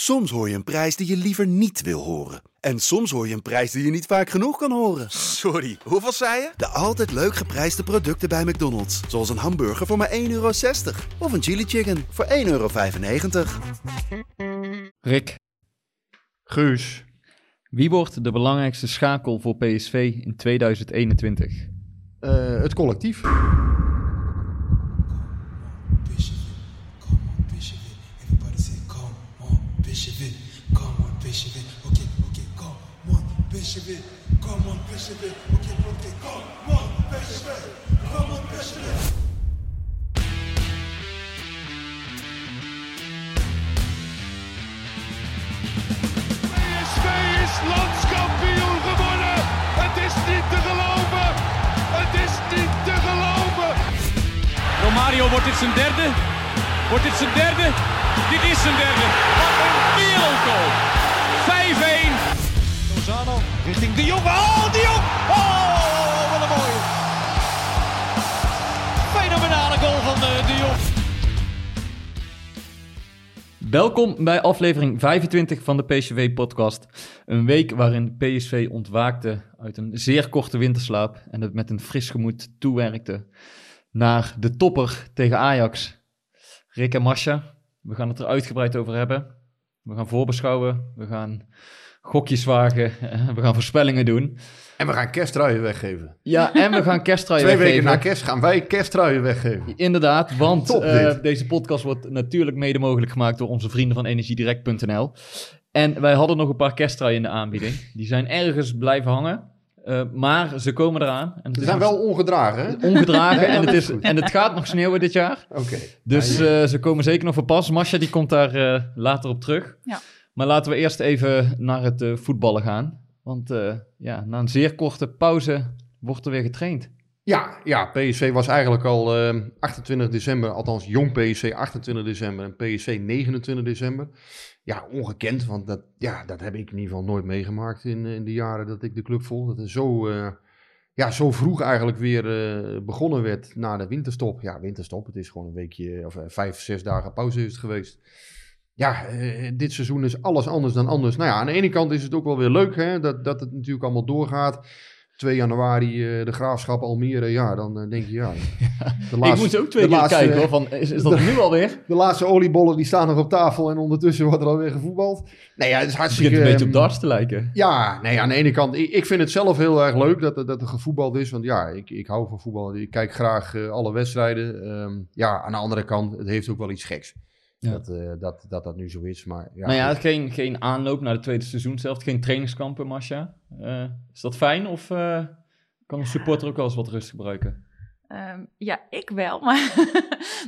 Soms hoor je een prijs die je liever niet wil horen. En soms hoor je een prijs die je niet vaak genoeg kan horen. Sorry, hoeveel zei je? De altijd leuk geprijsde producten bij McDonald's. Zoals een hamburger voor maar 1,60 euro. Of een chili chicken voor 1,95 euro. Rick, Guus. wie wordt de belangrijkste schakel voor PSV in 2021? Eh, het collectief. Bishop it, come on, Bishop it. Everybody say, come on, Bishop it, come on, Bishop it. Okay, okay, come it, come on, Bishop it. Okay, okay, come on, it, come on, it. PSV is landskampioen geworden. Het is niet te geloven. Het is niet te geloven. Romario, wordt dit zijn derde? Wordt dit zijn derde? Dit is zijn derde. Wat een wereldgoal. 5-1. Richting De. Oh, De. Oh, wat een mooie. Fenomenale goal van de, de. Welkom bij aflevering 25 van de PSV-podcast. Een week waarin PSV ontwaakte uit een zeer korte winterslaap en het met een fris gemoed toewerkte naar de topper tegen Ajax. Rick en Masha, we gaan het er uitgebreid over hebben. We gaan voorbeschouwen, we gaan gokjes wagen, we gaan voorspellingen doen. En we gaan kersttruien weggeven. Ja, en we gaan kersttrui Twee weken weggeven. na kerst gaan wij kersttruien weggeven. Inderdaad, want Top eh, deze podcast wordt natuurlijk mede mogelijk gemaakt door onze vrienden van energiedirect.nl. En wij hadden nog een paar kersttruien in de aanbieding. Die zijn ergens blijven hangen, eh, maar ze komen eraan. En Ze zijn nog wel ongedragen, hè? ongedragen en, het is en het gaat nog sneeuwen dit jaar. Oké. Dus eh, ze komen zeker nog voor pas. Masha die komt daar eh, later op terug. Ja. Maar laten we eerst even naar het eh, voetballen gaan. Want eh, ja, na een zeer korte pauze wordt er weer getraind. Ja, ja, PSV was eigenlijk al eh, 28 december, althans jong PSV 28 december en PSV 29 december. Ja, ongekend, want dat, ja, dat heb ik in ieder geval nooit meegemaakt in, in de jaren dat ik de club volg. Dat het zo, eh, ja, zo vroeg eigenlijk weer eh, begonnen werd na de winterstop. Ja, winterstop, het is gewoon een weekje of eh, vijf, zes dagen pauze is het geweest. Ja, eh, dit seizoen is alles anders dan anders. Nou ja, aan de ene kant is het ook wel weer leuk hè, dat, dat het natuurlijk allemaal doorgaat. 2 januari eh, de Graafschap Almere, ja, dan eh, denk je ja. De ik moet ook twee de keer laatste- kijken hoor, van, is, is dat nu alweer? De laatste oliebollen die staan nog op tafel en ondertussen wordt er alweer gevoetbald. Nee, ja, het is Het hartstikke... begint een beetje op ehm, darts te lijken. ja, nee, aan de ene kant, ik, ik vind het zelf heel erg leuk dat, er- dat er gevoetbald is. Want ja, ik, ik hou van voetbal. Ik kijk graag alle wedstrijden. Ehm, ja, aan de andere kant, het heeft ook wel iets geks. Ja. Dat, eh, dat, dat dat nu zo is. Maar ja, nou ja, geen, geen aanloop naar het tweede seizoen zelf, geen trainingskampen, Masha. Eh, is dat fijn of eh, kan een supporter ook wel eens wat rust gebruiken? Ehm, ja, ik wel, maar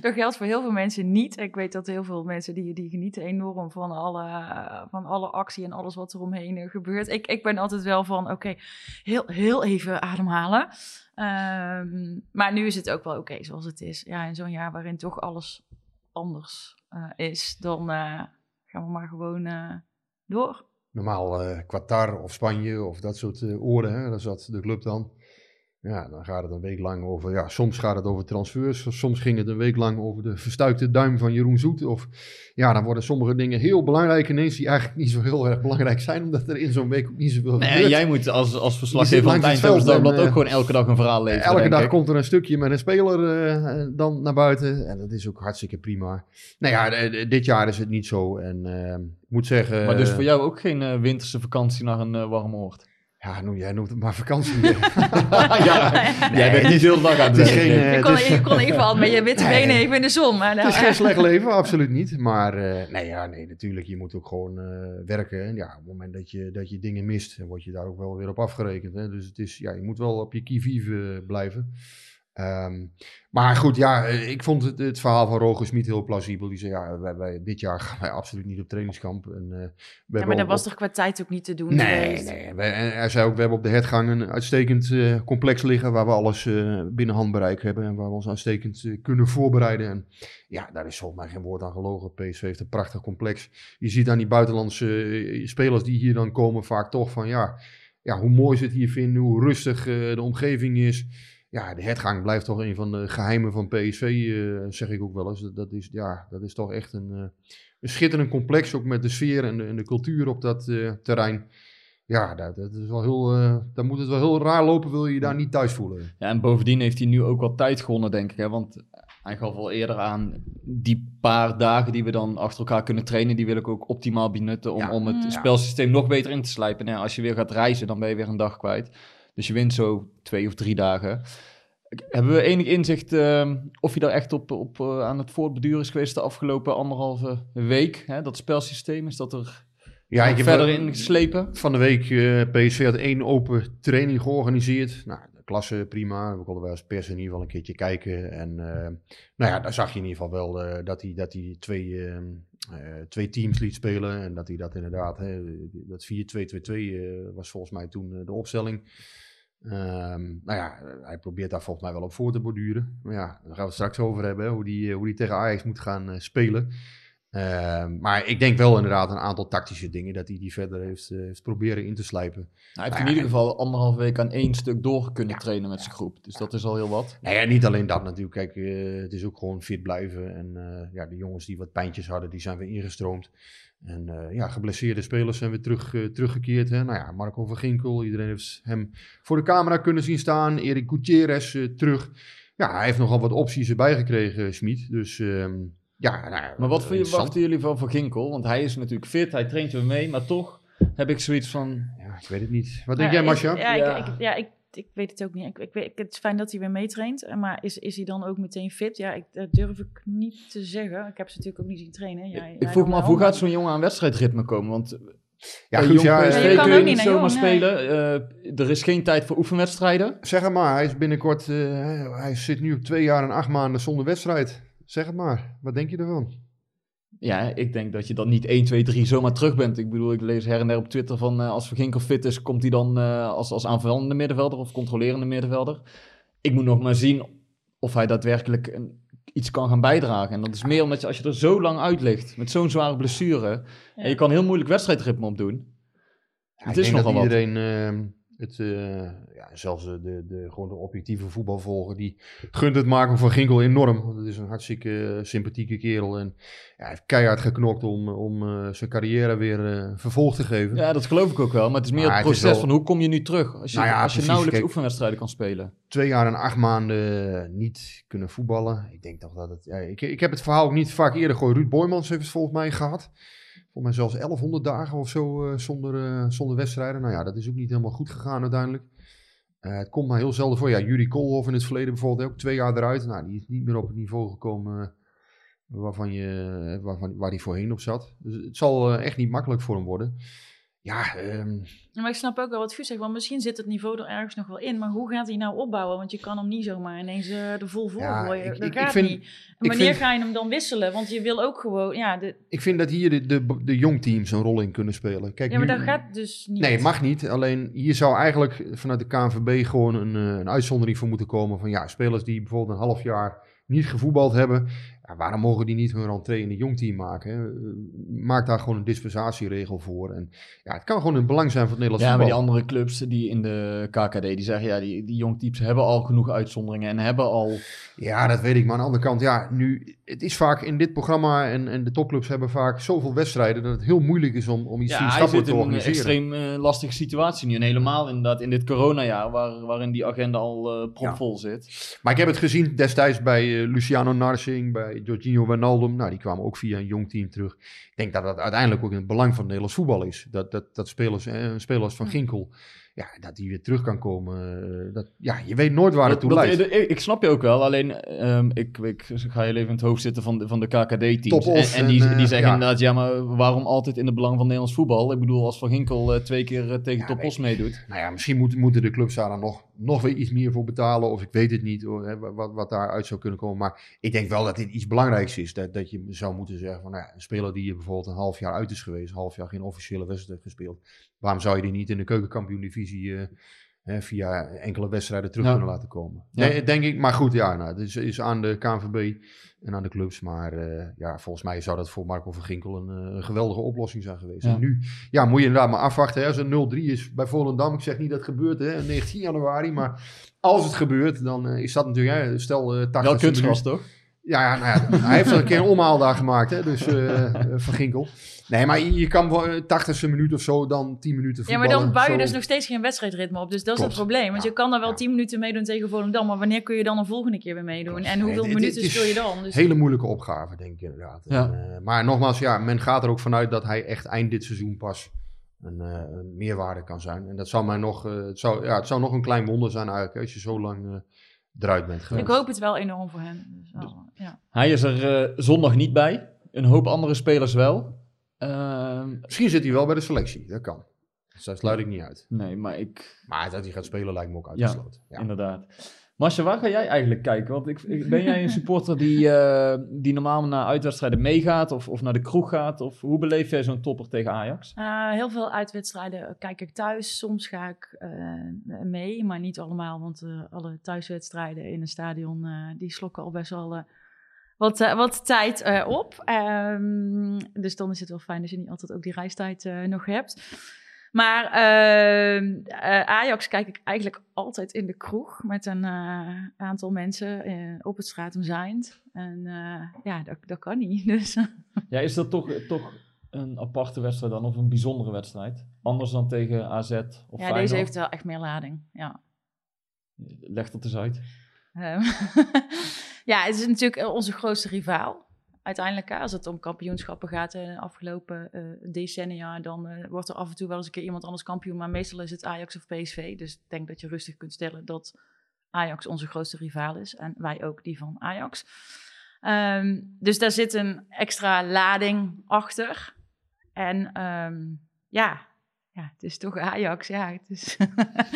dat geldt voor heel veel mensen niet. Ik weet dat heel veel mensen die, die genieten enorm van alle, van alle actie en alles wat er omheen gebeurt. Ik, ik ben altijd wel van, oké, heel, heel even ademhalen. Ehm, maar nu is het ook wel oké zoals het is. Ja, in zo'n jaar waarin toch alles anders eh, is, dan eh, gaan we maar gewoon eh, door. normaal Qatar of Spanje of dat soort oren, daar zat de club dan. Ja, dan gaat het een week lang over, ja, soms gaat het over transfers, soms ging het een week lang over de verstuikte duim van Jeroen Zoet. Of ja, dan worden sommige dingen heel belangrijk ineens, die eigenlijk niet zo heel erg belangrijk zijn, omdat er in zo'n week ook niet zoveel Nee, gebeurt. jij moet als, als verslaggever van het Eindhoven dat ook eh, gewoon elke dag een verhaal leveren, Elke dag ik. komt er een stukje met een speler eh, dan naar buiten. En dat is ook hartstikke prima. Nou ja, eh, dit jaar is het niet zo. En eh, ik moet zeggen... Maar dus eh, voor jou ook geen eh, winterse vakantie naar een eh, warm oord? Ja, noem, jij noemt het maar vakantie. ja, jij bent niet heel dag aan het geen, eh, je, kon, je kon even al met je witte Nee. benen even in de zon. Maar Het is nou, geen slecht leven, absoluut niet. Maar eh, nee, ja, nee, natuurlijk, je moet ook gewoon eh, werken. En ja, op het moment dat je, dat je dingen mist, dan word je daar ook wel weer op afgerekend. Hè? Dus het is, ja, je moet wel op je qui-vive blijven. Ehm, maar goed, ja, eh, ik vond het, het verhaal van Roger Smit heel plausibel. Die zei, ja, wij, wij- dit jaar gaan wij absoluut niet op trainingskamp. En, eh, we ja, maar dat op- was toch qua tijd ook niet te doen Nee, geweest? nee. Wij- en hij zei ook, we hebben op de hertgang een uitstekend eh, complex liggen... waar we alles eh, binnen handbereik hebben... en waar we ons uitstekend kunnen voorbereiden. En ja, daar is volgens mij geen woord aan gelogen. PSV heeft een prachtig complex. Je ziet aan die buitenlandse spelers die hier dan komen... vaak toch van, ja, ja, hoe mooi ze het hier vinden... hoe rustig de omgeving is... ja, de hertgang blijft toch een van de geheimen van PSV, eh, zeg ik ook wel eens. Dat, dat, is, ja, dat is toch echt een, eh, een schitterend complex, ook met de sfeer en de, en de cultuur op dat eh, terrein. Ja, dat, dat is wel heel, eh dan moet het wel heel raar lopen, wil je je daar niet thuis voelen. Ja, en bovendien heeft hij nu ook wel tijd gewonnen, denk ik. Hè? Want hij gaf al eerder aan, die paar dagen die we dan achter elkaar kunnen trainen, die wil ik ook optimaal benutten om, Ja. om het Mm. spelsysteem nog beter in te slijpen. Nou, als je weer gaat reizen, dan ben je weer een dag kwijt. Dus je wint zo twee of drie dagen. Hebben we enig inzicht ehm, of hij daar echt op, op eh, aan het voortbeduren is geweest de afgelopen anderhalve week? Hè? Dat spelsysteem, is dat er Ja, ik heb verder in geslepen? Van de week, eh PSV had één open training georganiseerd. Nou, de klasse prima. We konden wel als pers in ieder geval een keertje kijken. En eh, nou ja, daar zag je in ieder geval wel eh, dat hij, dat hij twee, eh, eh, twee teams liet spelen. En dat hij dat inderdaad, hè, dat 4-2-2-2 eh, was volgens mij toen eh, de opstelling. Ehm, nou ja, hij probeert daar volgens mij wel op voor te borduren. Maar ja, daar gaan we het straks over hebben, hoe die, eh, hoe die tegen Ajax moet gaan eh, spelen. Ehm, maar ik denk wel inderdaad een aantal tactische dingen dat hij die verder heeft, eh, heeft proberen in te slijpen. Hij heeft Nou in ja, ieder geval anderhalve week aan één stuk door kunnen Ja. trainen met zijn groep. Dus dat is al heel wat. Nou ja, niet alleen dat natuurlijk. Kijk, het is ook gewoon fit blijven. En ja, de jongens die wat pijntjes hadden, die zijn weer ingestroomd. En eh, ja, geblesseerde spelers zijn weer terug, eh, teruggekeerd. Hè. Nou ja, Marco van Ginkel, iedereen heeft hem voor de camera kunnen zien staan. Erik Gutierrez eh, terug. Ja, hij heeft nogal wat opties erbij gekregen, Schmid. Dus ehm, ja, nou, Maar wat voor je interessant. wachten jullie van Van Ginkel? Want hij is natuurlijk fit, hij traint weer mee, maar toch heb ik zoiets van... Ja, ik weet het niet. Wat denk Ja, jij, Masja? Ja, Ja. Ik, ik, ja ik, ik weet het ook niet. Ik, ik weet, het is fijn dat hij weer meetraint. eh, Maar is, is hij dan ook meteen fit? Ja, ik, dat durf ik niet te zeggen. Ik heb ze natuurlijk ook niet zien trainen. Ja, ik vroeg me af, hoe gaat zo'n jongen aan wedstrijdritme komen? Want Ja, bij goed, jong ja, PSV eh, kun je niet zomaar jong, nee. spelen. Eh, er is geen tijd voor oefenwedstrijden. Zeg het maar, hij is binnenkort, eh, hij- hij zit nu op twee jaar en acht maanden zonder wedstrijd. Zeg het maar, wat denk je ervan? Ja, ik denk dat je dan niet 1, 2, 3 zomaar terug bent. Ik bedoel, ik lees her en der op Twitter van eh, als Van Ginkel fit is, komt hij dan eh, als, als aanvallende middenvelder of controlerende middenvelder. Ik moet nog maar zien of hij daadwerkelijk een, iets kan gaan bijdragen. En dat is meer omdat je, als je er zo lang uit ligt, met zo'n zware blessure, Ja. en je kan heel moeilijk wedstrijdritme opdoen. Ja, Het ik is denk nogal dat wat. iedereen, ehm, het, eh, ja, zelfs de, de, de, gewoon de objectieve voetbalvolger, die gunt het Marco van Ginkel enorm. Want het is een hartstikke eh, sympathieke kerel. En ja, hij heeft keihard geknokt om, om eh, zijn carrière weer eh, vervolg te geven. Ja, dat geloof ik ook wel. Maar het is meer Maar het proces wel- van hoe kom je nu terug als je, Nou ja, als je precies. nauwelijks Kijk- oefenwedstrijden kan spelen. Twee jaar en acht maanden niet kunnen voetballen. Ik denk toch dat het... Ja, ik, ik heb het verhaal ook niet vaak eerder gehoord. Ruud Boymans heeft het volgens mij gehad. Volgens mij zelfs 1100 dagen of zo eh, zonder, eh, zonder wedstrijden. Nou ja, dat is ook niet helemaal goed gegaan uiteindelijk. Eh, het komt maar heel zelden voor. Ja, Jurie Koolhof in het verleden bijvoorbeeld ook twee jaar eruit. Nou, die is niet meer op het niveau gekomen waarvan je, waarvan, waar hij voorheen op zat. Dus het zal echt niet makkelijk voor hem worden. Ja, ehm, Maar ik snap ook wel wat Guus zegt, want misschien zit het niveau er ergens nog wel in. Maar hoe gaat hij nou opbouwen? Want je kan hem niet zomaar ineens eh er vol voor Ja, gooien. ik- dat ik- ik gaat vind- niet. En wanneer vind- ga je hem dan wisselen? Want je wil ook gewoon, ja, de, ik vind dat hier de, de, de jongteams een rol in kunnen spelen. Kijk, ja maar nu- dat gaat dus niet. Nee, mag niet. Alleen hier zou eigenlijk vanuit de KNVB gewoon een, eh, een uitzondering voor moeten komen. Van ja, spelers die bijvoorbeeld een half jaar niet gevoetbald hebben. Ja, waarom mogen die niet hun rentree in een jongteam maken? Hè? Maak daar gewoon een dispensatieregel voor. En ja, het kan gewoon een belang zijn voor het Nederlands Ja, maar die voetbal. andere clubs die in de KKD, die zeggen ja, die, die jongtypes hebben al genoeg uitzonderingen en hebben al... Ja, dat weet ik. Maar aan de andere kant, ja, nu, het is vaak in dit programma en, en de topclubs hebben vaak zoveel wedstrijden dat het heel moeilijk is om, om iets Ja, hij vriendschappelijk zit te in een organiseren. extreem eh, lastige situatie nu. En helemaal inderdaad in dit coronajaar, waar, waarin die agenda al eh propvol zit. Maar ik heb het gezien destijds bij eh, Luciano Narsing, bij Jorginho Wijnaldum. Nou, die kwamen ook via een jong team terug. Ik denk dat dat uiteindelijk ook in het belang van Nederlands voetbal is. Dat, dat, dat spelers, eh, spelers van Ginkel, ja, dat die weer terug kan komen. eh, dat, ja, je weet nooit waar het toe Dat- dat- leidt. ik, ik snap je ook wel, alleen ehm, ik, ik ga heel even in het hoofd zitten van de, van de KKD-teams. En, en die, eh, die zeggen ja. inderdaad, ja, maar waarom altijd in het belang van Nederlands voetbal? Ik bedoel, als Van Ginkel eh, twee keer eh, tegen Ja, Topos meedoet. Nou ja, misschien moeten, moeten de clubs daar dan nog, nog weer iets meer voor betalen. Of ik weet het niet, hoor, hè, wat, wat daaruit zou kunnen komen. Maar ik denk wel dat dit iets belangrijks is. Dat, dat je zou moeten zeggen van nou ja, een speler die je bijvoorbeeld een half jaar uit is geweest. Een half jaar geen officiële wedstrijd heeft gespeeld. Waarom zou je die niet in de keukenkampioen-divisie eh, via enkele wedstrijden terug kunnen laten komen. Ja. Denk ik, maar goed, ja, nou, het is, is aan de KNVB en aan de clubs. Maar eh, ja, volgens mij zou dat voor Marco van Ginkel een, eh, een geweldige oplossing zijn geweest. Ja. En nu ja, moet je inderdaad maar afwachten. Hè. Als een 0-3 is bij Volendam, ik zeg niet dat het gebeurt, hè, 19 januari. Maar als het gebeurt, dan eh, is dat natuurlijk, hè, stel eh 80 Wel kunstgras, toch? Ja, ja, nou ja, hij heeft er een keer een omhaal daar gemaakt, hè, dus eh, eh, Van Ginkel. Nee, maar je, kan wel eh, 80ste minuut of zo, dan 10 minuten Ja, voetballen. maar dan bouw je zo. dus nog steeds geen wedstrijdritme op. Dus dat is Klopt. het probleem. Want Ja. je kan dan wel Ja. 10 minuten meedoen tegen Volendam. Maar wanneer kun je dan een volgende keer weer meedoen? En hoeveel Nee, minuten speel je dan? Dus Hele moeilijke opgave, denk ik inderdaad. Ja. En, eh, maar nogmaals, ja, men gaat er ook vanuit dat hij echt eind dit seizoen pas een, eh, een meerwaarde kan zijn. En dat zou mij nog, eh, het, zou, ja, het zou nog een klein wonder zijn eigenlijk, als je zo lang eh, eruit bent geweest. ik hoop het wel enorm voor hem. Dus wel, ja. Hij is er eh, zondag niet bij. Een hoop andere spelers wel. Ehm, Misschien zit hij wel bij de selectie, dat kan. Dus dat sluit ik niet uit. nee, maar ik... Maar dat hij gaat spelen lijkt me ook Ja, uitgesloten. Ja. Inderdaad. Marcia, waar ga jij eigenlijk kijken? Want ik, ben jij een supporter die, eh, die normaal naar uitwedstrijden meegaat of, of naar de kroeg gaat? Of hoe beleef jij zo'n topper tegen Ajax? Eh, heel veel uitwedstrijden kijk ik thuis. Soms ga ik eh, mee, maar niet allemaal. Want alle thuiswedstrijden in een stadion, die slokken al best wel wat, wat tijd op. Ehm, dus dan is het wel fijn dat je niet altijd ook die reistijd nog hebt. Maar ehm, eh, Ajax kijk ik eigenlijk altijd in de kroeg met een eh, aantal mensen eh, op het Stratum Zijnd. En ja, dat, dat kan niet. Dus Ja, is dat toch, toch een aparte wedstrijd dan of een bijzondere wedstrijd? Anders dan tegen AZ of ja, Feyenoord? deze heeft wel echt meer lading. Ja. Leg dat eens uit. Ehm, ja, het is natuurlijk onze grootste rivaal. Uiteindelijk, als het om kampioenschappen gaat in de afgelopen eh, decennia, dan eh, wordt er af en toe wel eens een keer iemand anders kampioen. Maar meestal is het Ajax of PSV. Dus ik denk dat je rustig kunt stellen dat Ajax onze grootste rivaal is. En wij ook die van Ajax. Ehm, dus daar zit een extra lading achter. En ehm, ja, ja, het is toch Ajax. Ja, het is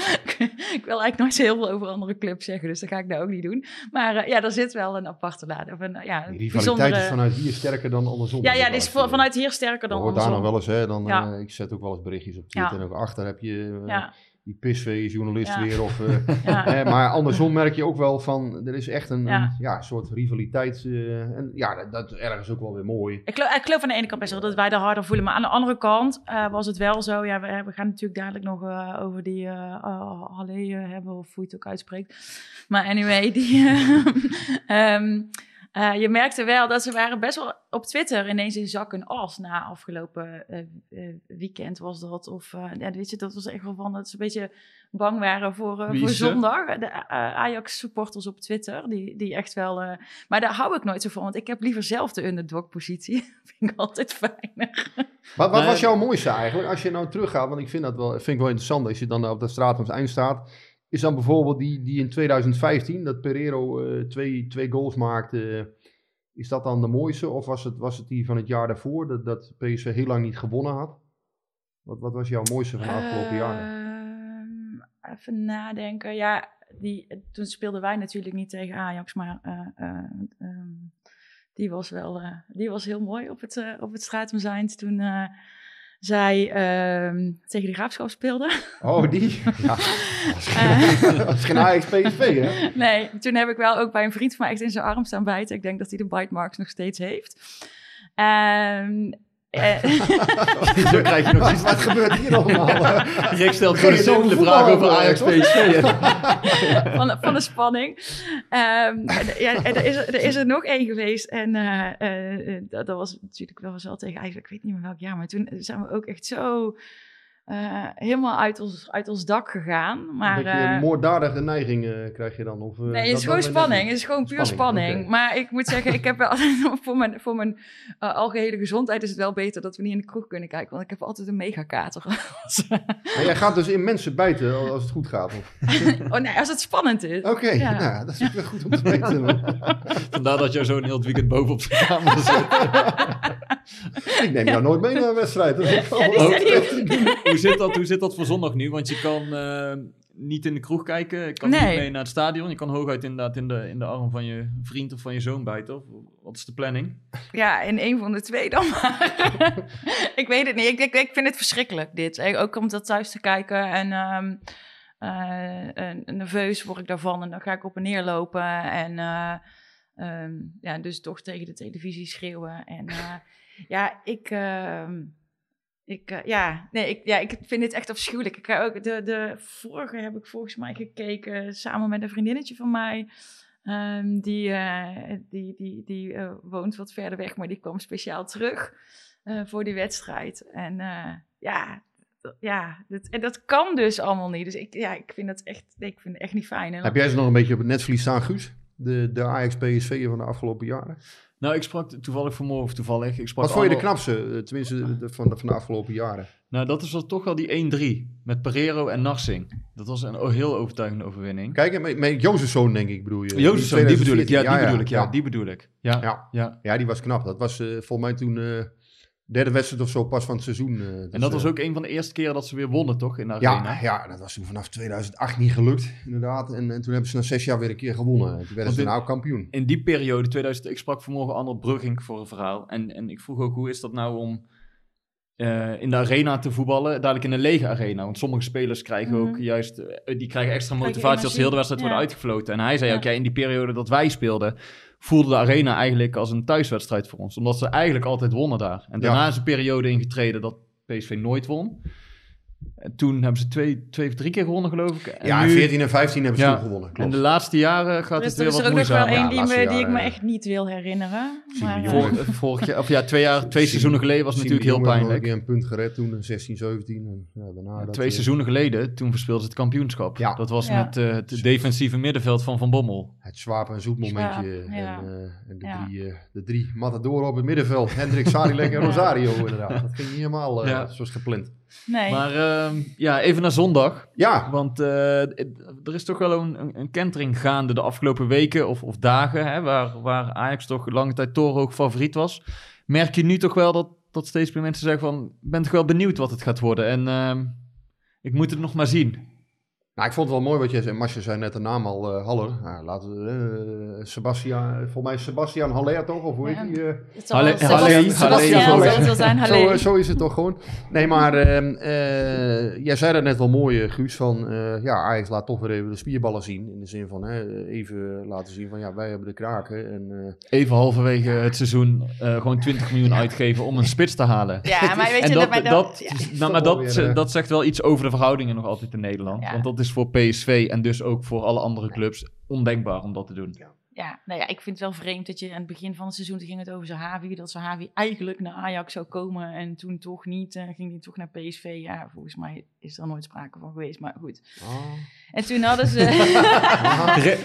ik wil eigenlijk nooit zo heel veel over andere clubs zeggen, dus dat ga ik nou ook niet doen. Maar eh, ja, er zit wel een aparte lading. Of een, ja, Die rivaliteit bijzondere... is vanuit hier sterker dan andersom. Ja, ja, is van- vanuit hier sterker dan hoort daar nog andersom. wel eens, hè, dan, Ja. eh, ik zet ook wel eens berichtjes op Twitter Ja. en ook achter heb je eh, Ja, die pisvee-journalist Ja. weer. Of, eh, ja. hè, maar andersom merk je ook wel van, er is echt een, Ja. een ja, soort rivaliteit. eh, en ja, dat, dat is ergens ook wel weer mooi. Ik geloof, ik geloof aan de ene kant best wel dat wij er harder voelen. Maar aan de andere kant eh, was het wel zo. Ja, we, we gaan natuurlijk dadelijk nog eh, over die Halle eh, hebben, of hoe je het ook uitspreekt. Maar anyway, die, eh, eh, je merkte wel dat ze waren best wel op Twitter ineens in zak en as na afgelopen eh, eh, weekend was dat. Of eh, ja, weet je, dat was echt wel van dat ze een beetje bang waren voor, eh, voor zondag. De eh, Ajax-supporters op Twitter, die, die echt wel... eh, maar daar hou ik nooit zo van, want ik heb liever zelf de underdog-positie. vind ik altijd fijner. Wat, wat Nee. was jouw mooiste eigenlijk, als je nou teruggaat, want ik vind dat wel, vind ik wel interessant, als je dan op de straat van het eind staat, is dan bijvoorbeeld die, die in 2015, dat Pereiro eh, twee, twee goals maakte, eh, is dat dan de mooiste? Of was het, was het die van het jaar daarvoor, dat, dat PSV heel lang niet gewonnen had? Wat, wat was jouw mooiste van de afgelopen jaren? Ehm, even nadenken. Ja, die, toen speelden wij natuurlijk niet tegen Ajax, maar eh, eh, ehm, die was wel die was heel mooi op het, op het toen zij ehm, tegen de Graafschap speelden. Oh, die? Ja, Eh. dat is geen Ajax PSV, hè? nee, toen heb ik wel ook bij een vriend van mij echt in zijn arm staan bijten. Ik denk dat hij de bite marks nog steeds heeft. Ehm, eh, Zo krijg je nog Wat, wat gebeurt hier allemaal? Rick stelt gewoon over vraag over Ajax? PSV. van, de- van de spanning. Ehm, en, ja, er, is, er er is er nog één geweest. En eh, eh, dat, dat was natuurlijk wel eens wel tegen eigenlijk, ik weet niet meer welk jaar. Maar toen zijn we ook echt zo eh, helemaal uit ons, uit ons dak gegaan. Maar, een beetje eh, een moorddadige neiging eh, krijg je dan? Of, eh, Nee, het is gewoon spanning. Het is gewoon puur Spanning. Maar ik moet zeggen, ik heb wel voor mijn, voor mijn uh, algehele gezondheid is het wel beter dat we niet in de kroeg kunnen kijken. Want ik heb altijd een megakater. Maar jij gaat dus in mensen bijten als het goed gaat? of? oh nee, als het spannend is. Oké, Ja. nou, dat is ook wel goed om te weten. Vandaar dat jij zo een heel het weekend boven op zijn kamer zit. ik neem jou nooit mee naar een wedstrijd. Dat is Ja, hoe, zit dat, hoe zit dat voor zondag nu? Want je kan eh, niet in de kroeg kijken, je kan Nee. niet mee naar het stadion. Je kan hooguit inderdaad in de, in de arm van je vriend of van je zoon bijten. Of, wat is de planning? Ja, in een van de twee dan maar. ik weet het niet. Ik, ik, ik vind het verschrikkelijk, dit. Eh, Ook om dat thuis te kijken. En ehm, eh, eh, nerveus word ik daarvan en dan ga ik op en neer lopen. En eh, ehm, ja, dus toch tegen de televisie schreeuwen. En ja, ik... ik, eh, ja, nee, ik, ja, ik vind dit echt afschuwelijk. Ik ga ook de, de vorige heb ik volgens mij gekeken samen met een vriendinnetje van mij. Ehm, die eh, die, die, die eh, woont wat verder weg, maar die kwam speciaal terug voor die wedstrijd. En ja, ja dat, en dat kan dus allemaal niet. Dus ik, ja, ik vind dat echt, nee, ik vind het echt niet fijn. En Heb jij ze nog een beetje op het netvlies staan, Guus? De, de Ajax-PSV van de afgelopen jaren. Nou, ik sprak toevallig vanmorgen, of toevallig, ik sprak Wat vond je de knapste, tenminste de- van, de, van de afgelopen jaren? Nou, dat is wel toch wel die 1-3 met Pereiro en Narsing. Dat was een heel overtuigende overwinning. Kijk, met, met Jozefzoon denk ik bedoel je. Jozefzoon, die bedoel ik. Ja, die 2014. bedoel ik. Ja, die bedoel ik. Ja, ja. Ja. Ja, die was knap. Dat was eh, volgens mij toen eh derde wedstrijd of zo pas van het seizoen. eh, En dus, dat was eh, ook een van de eerste keren dat ze weer wonnen, toch? In de arena. Ja, ja, dat was toen vanaf 2008 niet gelukt, inderdaad. En, en toen hebben ze na zes jaar weer een keer gewonnen. En toen werden ze oud kampioen. In die periode, 2000, ik sprak vanmorgen Arnold Brugging voor een verhaal. En, en ik vroeg ook, hoe is dat nou om eh, in de arena te voetballen? Dadelijk in een lege arena. Want sommige spelers krijgen ook Mhm. juist, eh, die krijgen extra motivatie als de hele wedstrijd wordt Ja. uitgefloten. En hij zei Ja. ook, ja, in die periode dat wij speelden, voelde de arena eigenlijk als een thuiswedstrijd voor ons. Omdat ze eigenlijk altijd wonnen daar. En daarna Ja. is een periode ingetreden dat PSV nooit won. En toen hebben ze twee, twee of drie keer gewonnen, geloof ik. En ja, nu- 14 en 15 hebben ze Ja. toen gewonnen. En Klopt. de laatste jaren gaat is, het weer er is wat er ook nog wel moeizamer. één Ja, die, me, die ik me eh, echt niet wil herinneren. Maar, eh. Vor, vorig jaar, of ja, twee, jaar, twee seizoenen geleden was het natuurlijk heel pijnlijk. nog een punt gered toen, in 16, 17. En, ja, daarna dat, Twee eh, seizoenen geleden, toen verspeelden ze het kampioenschap. Ja. Dat was Ja. met eh, het defensieve middenveld van Van Bommel. Het zwaap en zoet momentje. Zwaap, ja. En, eh, en de, Ja. drie, eh, de drie matadoren op het middenveld. Hendrik, Sadilek en Rosario inderdaad. Dat ging niet helemaal eh, zoals gepland. nee. Maar ehm, ja, even naar zondag. Ja, Want eh, er is toch wel een, een, kentering gaande de afgelopen weken of, of dagen, hè, waar, waar Ajax toch lange tijd torenhoog favoriet was. Merk je nu toch wel dat, dat steeds meer mensen zeggen van, ik ben toch wel benieuwd wat het gaat worden. En ehm, ik moet het nog maar zien. Nou, ik vond het wel mooi wat jij zei. Masje zei net de naam al, eh, Haller. Nou, laten we, eh, Sebastian, volgens mij Sebastian Haller toch? Of hoe heet Ja. die? eh? Het zal Halle- wel Halle- Sebastian- Halle- Sebastian Halle- zal het wel zijn. Zo, is het toch gewoon. Nee, maar ehm, eh, jij zei dat net wel mooi, Guus, van eh, ja, Ajax laat toch weer even de spierballen zien. In de zin van hè, even laten zien van ja, wij hebben de kraken. En, eh, Even halverwege het seizoen eh, gewoon 20 miljoen uitgeven om een spits te halen. Ja, maar weet en je, dat, maar dat, ja. nou, toch maar wel dat, weer, dat zegt wel iets over de verhoudingen nog altijd in Nederland. Ja. Want dat is voor PSV en dus ook voor alle andere clubs ondenkbaar om dat te doen. Ja, nou ja, ik vind het wel vreemd dat je aan het begin van het seizoen toen ging het over Zahavi, dat Zahavi eigenlijk naar Ajax zou komen en toen toch niet, en ging hij toch naar PSV. Ja, volgens mij is er nooit sprake van geweest, maar goed. En toen hadden ze...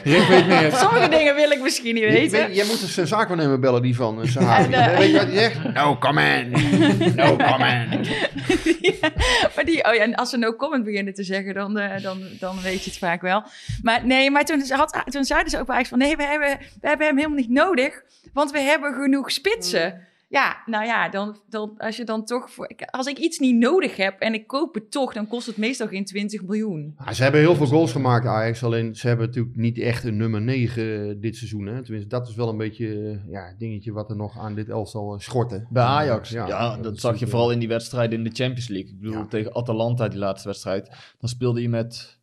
Rick weet meer. Sommige dingen wil ik misschien niet weten. jij moet eens een zaakwaarnemer bellen, die van uh, Sahavi. En, eh, Weet je wat hij zegt? No comment. No comment. Ja, maar die, oh ja, en als ze no comment beginnen te zeggen, dan, eh, dan, dan weet je het vaak wel. Maar nee, maar toen, had, toen zeiden ze ook Ajax van, nee, we hebben, we hebben hem helemaal niet nodig, want we hebben genoeg spitsen. Ja, nou ja, dan, dan, als je dan toch voor, als ik iets niet nodig heb en ik koop het toch, dan kost het meestal geen 20 miljoen. Ja, ze hebben heel veel goals gemaakt, Ajax. Alleen ze hebben natuurlijk niet echt een nummer 9 dit seizoen. Hè? Tenminste, dat is wel een beetje eh, ja, het dingetje wat er nog aan dit elftal uh, schortte. Bij Ajax. Ja, Ja, dat dat, zag je vooral in die wedstrijden in de Champions League. Ik bedoel, Ja. tegen Atalanta, die laatste wedstrijd. Dan speelde je met,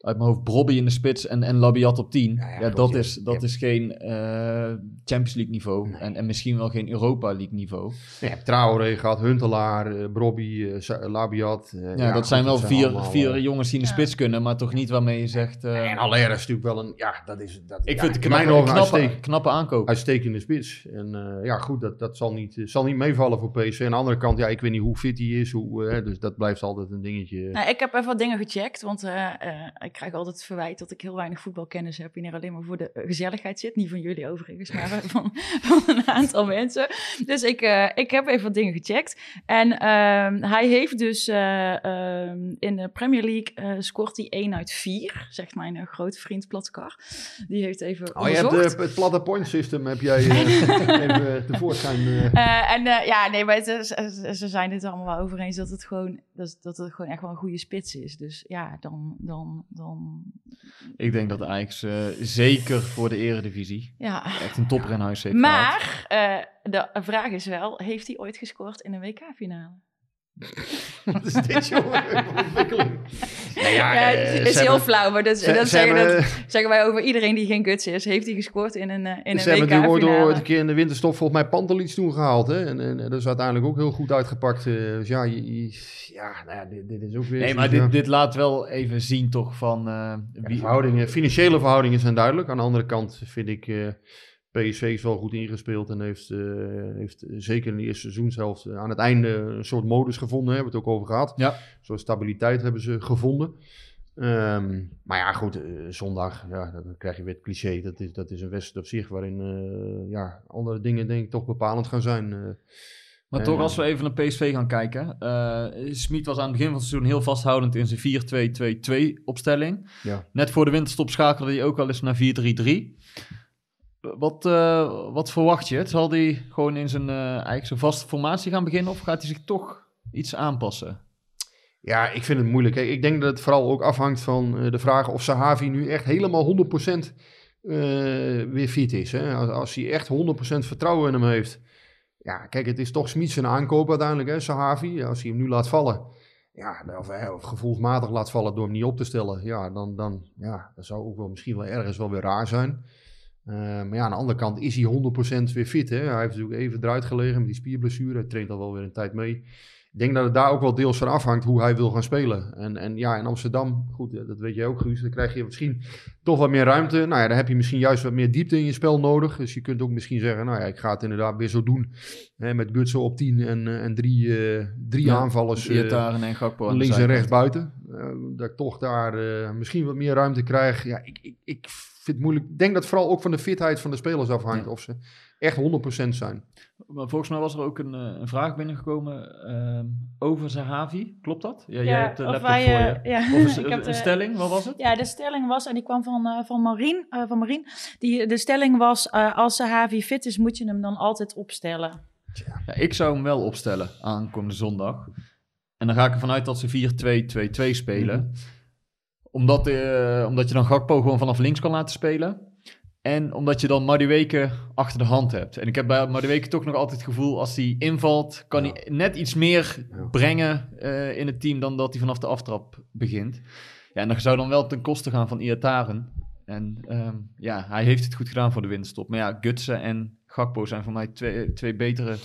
uit mijn hoofd, Brobby in de spits en, en Labiat op 10. Ja, Ja, ja, klopt, dat, is, dat Ja. is geen eh, Champions League niveau. En, en misschien wel geen Europa League niveau. Je hebt Traoré gehad, Huntelaar, eh Brobby, eh, Labiat. Ja, dat goed, zijn wel vier, allemaal, vier jongens die in de Ja. spits kunnen, maar toch niet waarmee je zegt... eh, En Haller is natuurlijk wel een, ja, dat is... Dat, ik ja, vind het mijn knappe, ogen knappe, knappe aankoop. uitstekende spits. En eh, ja, goed, dat, dat zal, niet, zal niet meevallen voor PSV. Aan de andere kant, ja, ik weet niet hoe fit hij is. Hoe, dus dat blijft altijd een dingetje. Nou, ik heb even wat dingen gecheckt, want eh, eh, ik krijg altijd het verwijt dat ik heel weinig voetbalkennis heb en hier alleen maar voor de eh, gezelligheid zit. Niet van jullie overigens, maar van, van een aantal mensen. Dus ik, eh, ik heb even wat dingen gecheckt. En ehm, hij heeft dus eh, ehm, in de Premier League eh, scoort hij 1 uit 4, zegt mijn eh, grote vriend Platkar. Die heeft even Oh, je hebt de, het platte point system heb jij eh, even eh, tevoorschijn. eh. Eh, en eh, ja, nee, maar ze, ze, zijn het er allemaal wel over eens dat het gewoon, dat, dat het gewoon echt wel een goede spits is. Dus ja, dan, dan, dan Ik denk dat Ajax eh, zeker voor de eredivisie ja. echt een topper in huis heeft. Maar eh, de vraag is wel, heeft hij ooit gescoord in een WK-finale? Wat is dit, jongen? Ontwikkeling. Nou ja, Ja, eh, het ze is heel hebben- flauw, maar dat, ze- dat ze zeggen, hebben- dat zeggen wij over iedereen die geen guts is. Heeft hij gescoord in een, eh, in een Ze hebben ooit, WK-finale? een keer in de winterstop volgens mij Pantelits toen gehaald. Hè? En, en, dat is uiteindelijk ook heel goed uitgepakt. eh, dus ja, je- je- ja, nou ja dit, dit is ook weer... Nee, maar dit, dit laat wel even zien toch van eh, wie... verhoudingen, financiële verhoudingen zijn duidelijk. Aan de andere kant vind ik eh PSV is wel goed ingespeeld en heeft, eh, heeft zeker in de eerste seizoenshelft eh, aan het einde een soort modus gevonden. Hebben we het ook over gehad. Ja. Soort stabiliteit hebben ze gevonden. Ehm, maar ja, goed, eh, zondag, ja, dan krijg je weer het cliché. Dat is, dat is een wedstrijd op zich waarin ja, andere dingen denk ik toch bepalend gaan zijn. Maar En, toch, als we even naar PSV gaan kijken. eh Smit was aan het begin van het seizoen heel vasthoudend in zijn 4-2-2-2 opstelling. Ja. Net voor de winterstop schakelde hij ook al eens naar 4-3-3. Wat, eh, wat verwacht je? Zal hij gewoon in zijn, eh, eigenlijk zijn vaste formatie gaan beginnen? Of gaat hij zich toch iets aanpassen? Ja, ik vind het moeilijk. Ik denk dat het vooral ook afhangt van eh, de vraag of Sahavi nu echt helemaal 100% eh, weer fit is. Hè? Als, hij echt 100% vertrouwen in hem heeft. Ja, kijk, het is toch Smit zijn aankoop uiteindelijk, hè, Sahavi. Als hij hem nu laat vallen, ja, of gevoelsmatig laat vallen door hem niet op te stellen. Ja, dan, dan ja, dat zou ook wel misschien wel ergens wel weer raar zijn. Eh, maar ja, aan de andere kant is hij 100% weer fit. Hè? Hij heeft natuurlijk even eruit gelegen met die spierblessure. Hij traint al wel weer een tijd mee. Ik denk dat het daar ook wel deels van afhangt hoe hij wil gaan spelen. En, en ja, in Amsterdam, goed, dat weet jij ook Guus, dan krijg je misschien toch wat meer ruimte. Nou ja, dan heb je misschien juist wat meer diepte in je spel nodig. Dus je kunt ook misschien zeggen, nou ja, ik ga het inderdaad weer zo doen. Hè, met Gutsen op 10 en, eh, en drie, eh, drie Ja, aanvallers. en Gakpo links en rechts buiten. Dat ik toch daar misschien wat meer ruimte krijg. Ja, ik, ik, ik vind het moeilijk. Ik denk dat het vooral ook van de fitheid van de spelers afhangt. Ja. Of ze echt 100% zijn. Maar volgens mij was er ook een, eh, een vraag binnengekomen ehm, over Zahavi. Klopt dat? Ja, jij Ja, hebt de laptop wij, voor eh, je. ja, Of een, ik heb een de- stelling, wat was het? Ja, de stelling was, en die kwam van, eh van Marien, eh, van Marien. Die, de stelling was, eh, als Sahavi fit is, moet je hem dan altijd opstellen. Ja, ik zou hem wel opstellen aankomende zondag. En dan ga ik ervan uit dat ze 4-2-2-2 spelen. Omdat, eh, omdat je dan Gakpo gewoon vanaf links kan laten spelen. En omdat je dan Madueke achter de hand hebt. En ik heb bij Madueke toch nog altijd het gevoel... als hij invalt, kan Ja. hij net iets meer Ja. brengen eh, in het team... dan dat hij vanaf de aftrap begint. Ja, en dat zou dan wel ten koste gaan van Iataren. En ehm, ja, hij heeft het goed gedaan voor de winststop. Maar ja, Gutsen en Gakpo zijn voor mij twee, twee betere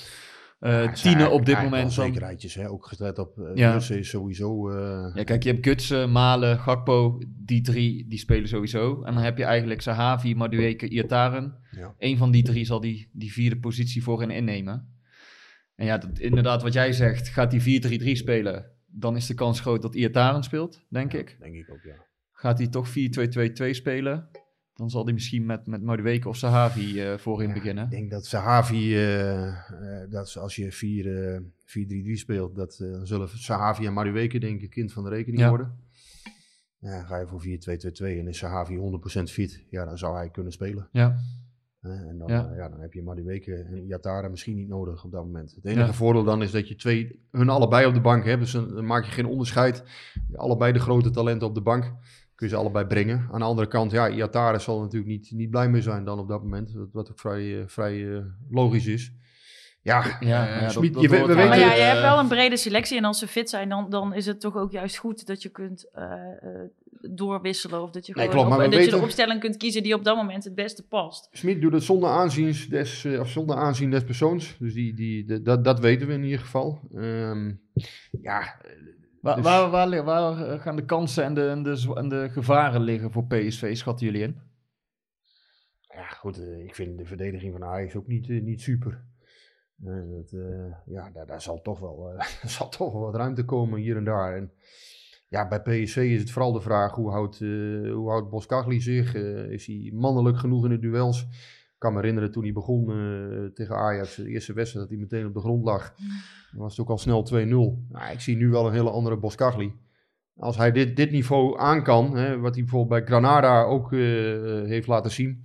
zijn tienen op dit moment. zekerheidjes, hè? ook gelet op uh, Ja. is sowieso. eh, ja, kijk, je hebt Gutsen, Malen, Gakpo. Die drie, die spelen sowieso. En dan heb je eigenlijk Sahavi, Madueke, Iataren. Ja. Eén van die drie zal die, die vierde positie voor hen innemen. En ja, dat, inderdaad, wat jij zegt, gaat die 4-3-3 spelen... dan is de kans groot dat Iataren speelt, denk ik. Denk ik ook, ja. Gaat hij toch 4-2-2-2 spelen... dan zal hij misschien met, met Madueke of Sahavi eh voorin Ja, beginnen. Ik denk dat Sahavi, eh, eh, dat ze- als je 4, eh, 4-3-3 speelt, dat dan zullen Sahavi en Madueke denk ik kind van de rekening Ja. worden. Ja, ga je voor 4-2-2-2 en is Sahavi 100% fit, ja, dan zou hij kunnen spelen. Ja, en dan, Ja. dan heb je Madueke en Iatara misschien niet nodig op dat moment. Het enige Ja. voordeel dan is dat je twee, hun allebei op de bank hebt. Dus dan dan maak je geen onderscheid. Allebei de grote talenten op de bank. Kun je ze allebei brengen. Aan de andere kant, ja, Iatara zal natuurlijk niet, niet blij mee zijn dan op dat moment. Wat, wat ook vrij, eh, vrij eh, logisch is. Ja, ja, eh, ja, Smit, dat- je, we, we hoort Ja, maar weten... ja, je hebt wel een brede selectie en als ze fit zijn, dan, dan is het toch ook juist goed dat je kunt eh, eh, doorwisselen. Of dat je, Nee, gewoon klopt, maar op- we dat je weten- de opstelling kunt kiezen die op dat moment het beste past. Smit doet het zonder aanzien des, of zonder aanzien des persoons. Dus die, die, de- dat, dat weten we in ieder geval. Ehm, ja, Waar, Dus- waar, waar, waar eh, gaan de kansen en de, en, de, en de gevaren liggen voor PSV, schatten jullie in? Ja, goed, eh, ik vind de verdediging van Ajax ook niet, eh, niet super. Dat, ja, daar, daar zal toch wel, zal toch wel wat ruimte komen hier en daar. En ja, bij PSV is het vooral de vraag hoe houdt, hoe houdt Boskagli zich? Is hij mannelijk genoeg in de duels? Ik kan me herinneren toen hij begon eh, tegen Ajax, de eerste wedstrijd, dat hij meteen op de grond lag. Dan was het ook al snel 2-0. Nou, ik zie nu wel een hele andere Boskagli. Als hij dit, dit niveau aan kan, hè, wat hij bijvoorbeeld bij Granada ook eh, heeft laten zien.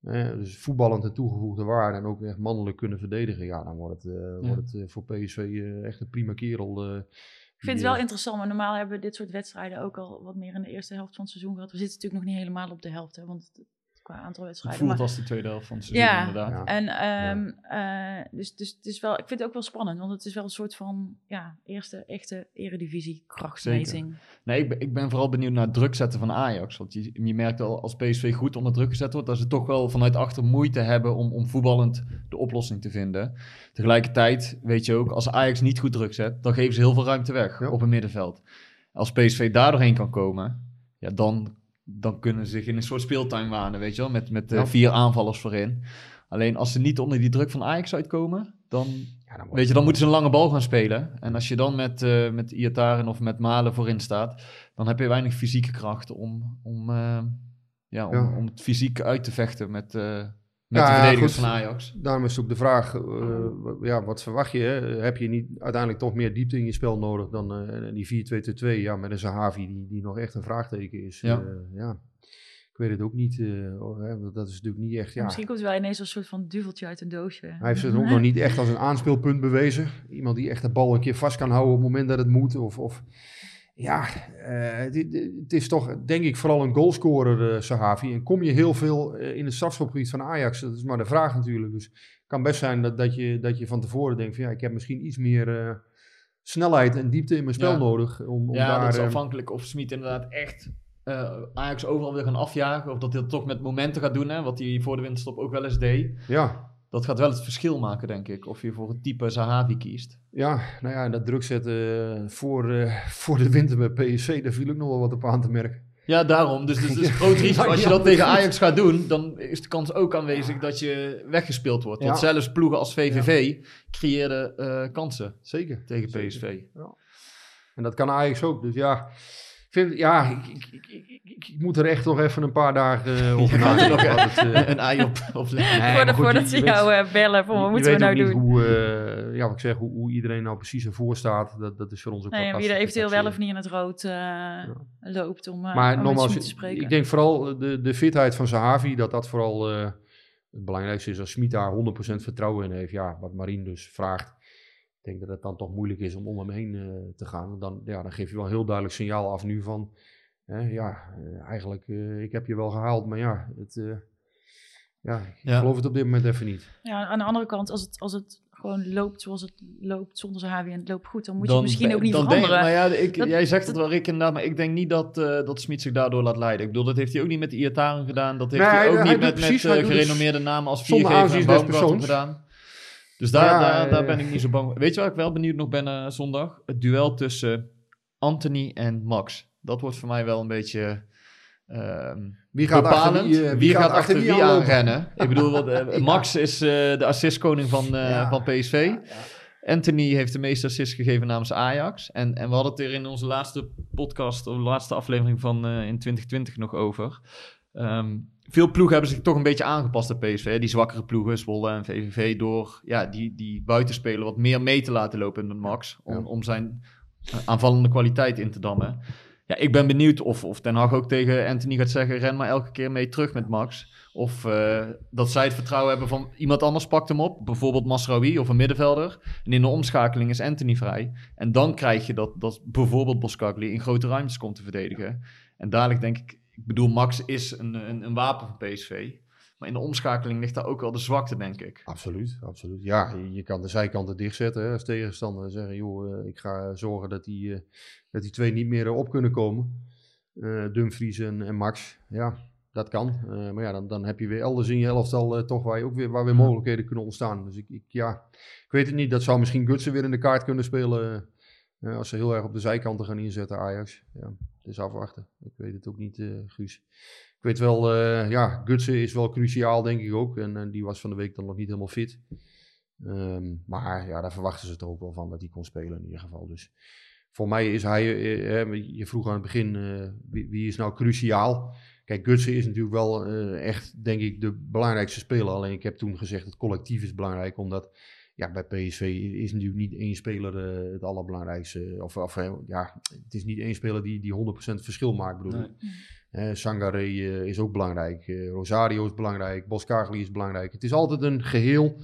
hè, dus voetballend en toegevoegde waarde en ook echt mannelijk kunnen verdedigen. Ja, dan wordt het, eh, wordt het eh, voor PSV eh, echt een prima kerel. eh, Ik vind het wel interessant, maar normaal hebben we dit soort wedstrijden ook al wat meer in de eerste helft van het seizoen gehad. We zitten natuurlijk nog niet helemaal op de helft, hè, want het qua aantal Het wedstrijden. voelt Maar- als de tweede helft van het seizoen Ja. inderdaad. Ja. En ehm, eh, dus, dus het is wel, ik vind het ook wel spannend, want het is wel een soort van ja, eerste echte eredivisie krachtmeting. Nee, ik ben, ik ben vooral benieuwd naar het druk zetten van Ajax. Want je, je merkt al als PSV goed onder druk gezet wordt, dat ze toch wel vanuit achter moeite hebben om, om voetballend de oplossing te vinden. Tegelijkertijd weet je ook, als Ajax niet goed druk zet, dan geven ze heel veel ruimte weg Ja. op het middenveld. Als PSV daar doorheen kan komen, ja, dan, dan kunnen ze zich in een soort speeltuin wanen, weet je wel, met, met eh, Ja. vier aanvallers voorin. Alleen als ze niet onder die druk van Ajax uitkomen, dan, Ja, dan Weet je, dan moeten ze een lange bal gaan spelen. En als je dan met, eh met Iataren of met Malen voorin staat, dan heb je weinig fysieke kracht om, om, eh, ja, om, Ja. om het fysiek uit te vechten met, met Ja, de verdedigers goed. van Ajax. Daarom is ook de vraag, eh, ja, wat verwacht je? Hè? Heb je niet uiteindelijk toch meer diepte in je spel nodig dan eh, die 4-2-2-2? Ja, met een Zahavi die, die nog echt een vraagteken is. Ja. Ja, ja. ik weet het ook niet. eh, oh, dat is natuurlijk niet echt, ja... Misschien komt het wel ineens als een soort van duveltje uit een doosje. Hij heeft zich ook nog niet echt als een aanspeelpunt bewezen. Iemand die echt de bal een keer vast kan houden op het moment dat het moet. Of, of ja, eh, het, is toch denk ik vooral een goalscorer, eh Sahavi. En kom je heel veel eh, in het strafschopgebied van Ajax? Dat is maar de vraag natuurlijk. Dus het kan best zijn dat, dat, je, dat je van tevoren denkt van ja, ik heb misschien iets meer snelheid en diepte in mijn spel Ja. nodig. Om, om Ja, daar, dat is afhankelijk of Smit inderdaad echt Ajax overal wil gaan afjagen. Of dat hij dat toch met momenten gaat doen, hè, wat hij voor de winterstop ook wel eens deed. ja, Dat gaat wel het verschil maken, denk ik. Of je voor het type Zahavi kiest. Ja, nou ja, en dat druk zetten eh, voor, eh, voor de winter bij PSV, daar viel ook nog wel wat op aan te merken. Ja, daarom. Dus, dus, dus Ja. groot risico. Als je dat Ja, tegen. Ajax gaat doen, dan is de kans ook aanwezig dat je weggespeeld wordt. Want Ja. zelfs ploegen als VVV creëerden eh, kansen Zeker. tegen Zeker. PSV. En dat kan Ajax ook. Dus ja, vind, ja, ik, ik, ik, ik, ik- ik moet er echt nog even een paar dagen eh, over nadenken. eh, een ei op, op leggen. nee, Voordat, maar goed, voordat je- ze weet- jou eh, bellen van wat je moeten we nou doen. hoe, eh, ja, wat ik zeg, hoe, hoe iedereen nou precies ervoor staat. Dat, dat is voor ons ook Nee, wie er eventueel wel of niet in het rood eh, loopt om, uh, Maar om nogmaals, te spreken. ik denk vooral de, de fitheid van Zahavi, dat dat vooral eh, het belangrijkste is. Als Smit daar 100% vertrouwen in heeft, ja, wat Marien dus vraagt. Ik denk dat het dan toch moeilijk is om om hem heen eh, te gaan. Want dan, ja, dan geef je wel een heel duidelijk signaal af nu van, hè, ja, eh, eigenlijk, eh, ik heb je wel gehaald, maar ja, het, eh, ja ik Ja. geloof het op dit moment even niet. Ja, aan de andere kant, als het, als het gewoon loopt zoals het loopt zonder zijn HW en het loopt goed, dan moet je misschien ook niet dan denk- veranderen. maar ja, ik, Dat- jij zegt het wel, Rick, inderdaad. Maar ik denk niet dat, eh dat Smit zich daardoor laat leiden. Ik bedoel, dat heeft hij ook niet met de Iataren gedaan. Dat heeft Nee, hij ook hij niet met, met het gerenommeerde namen als zonder Viergever aanzien en des Baumgarten gedaan. Dus daar, Ja, daar, daar ben ik niet zo bang. Weet je waar ik wel benieuwd nog ben eh, zondag? Het duel tussen Anthony en Max. Dat wordt voor mij wel een beetje Wie gaat bepalend. achter wie, wie, gaat achter wie aanrennen? Ik bedoel, wat, eh, Max is eh, de assistkoning van, Ja. van PSV. Anthony heeft de meeste assists gegeven namens Ajax. En, en we hadden het er in onze laatste podcast, of laatste aflevering van in 2020 nog over. Ehm, veel ploegen hebben zich toch een beetje aangepast aan PSV. hè. Die zwakkere ploegen, Zwolle en VVV, door ja, die, die buitenspeler wat meer mee te laten lopen met Max. Om, Ja. om zijn aanvallende kwaliteit in te dammen. Ja, ik ben benieuwd of, of Ten Hag ook tegen Anthony gaat zeggen... ren maar elke keer mee terug met Max. Of eh, dat zij het vertrouwen hebben van iemand anders pakt hem op. Bijvoorbeeld Masraoui of een middenvelder. En in de omschakeling is Anthony vrij. En dan krijg je dat, dat bijvoorbeeld Boskagli in grote ruimtes komt te verdedigen. En dadelijk denk ik... Ik bedoel, Max is een, een, een wapen van PSV. Maar in de omschakeling ligt daar ook wel de zwakte, denk ik. Absoluut, absoluut. Ja, je, je kan de zijkanten dichtzetten hè, als tegenstander. en Zeggen, joh, eh, ik ga zorgen dat die, eh, dat die twee niet meer eh, op kunnen komen. Dumfries en, en Max. Ja, dat kan. Maar ja, dan, dan heb je weer elders in je elftal eh, toch waar, je ook weer, waar weer mogelijkheden kunnen ontstaan. Dus ik, ik, ja, ik weet het niet. Dat zou misschien Gutsen weer in de kaart kunnen spelen. als ze heel erg op de zijkanten gaan inzetten, Ajax. Ja, is afwachten. Ik weet het ook niet, eh, Guus. Ik weet wel, eh, ja, Gutsen is wel cruciaal, denk ik ook. En, en die was van de week dan nog niet helemaal fit. Ehm, maar ja, daar verwachten ze het ook wel van dat hij kon spelen in ieder geval. Dus voor mij is hij, eh, eh, je vroeg aan het begin, eh, wie, is nou cruciaal? Kijk, Gutsen is natuurlijk wel eh, echt, denk ik, de belangrijkste speler. Alleen ik heb toen gezegd, het collectief is belangrijk, omdat ja, bij PSV is natuurlijk niet één speler eh, het allerbelangrijkste. Of, of eh, ja, het is niet één speler die, die 100% verschil maakt, bedoel ik. Eh, Sangare eh, is ook belangrijk. Eh, Rosario is belangrijk. Boskagli is belangrijk. Het is altijd een geheel.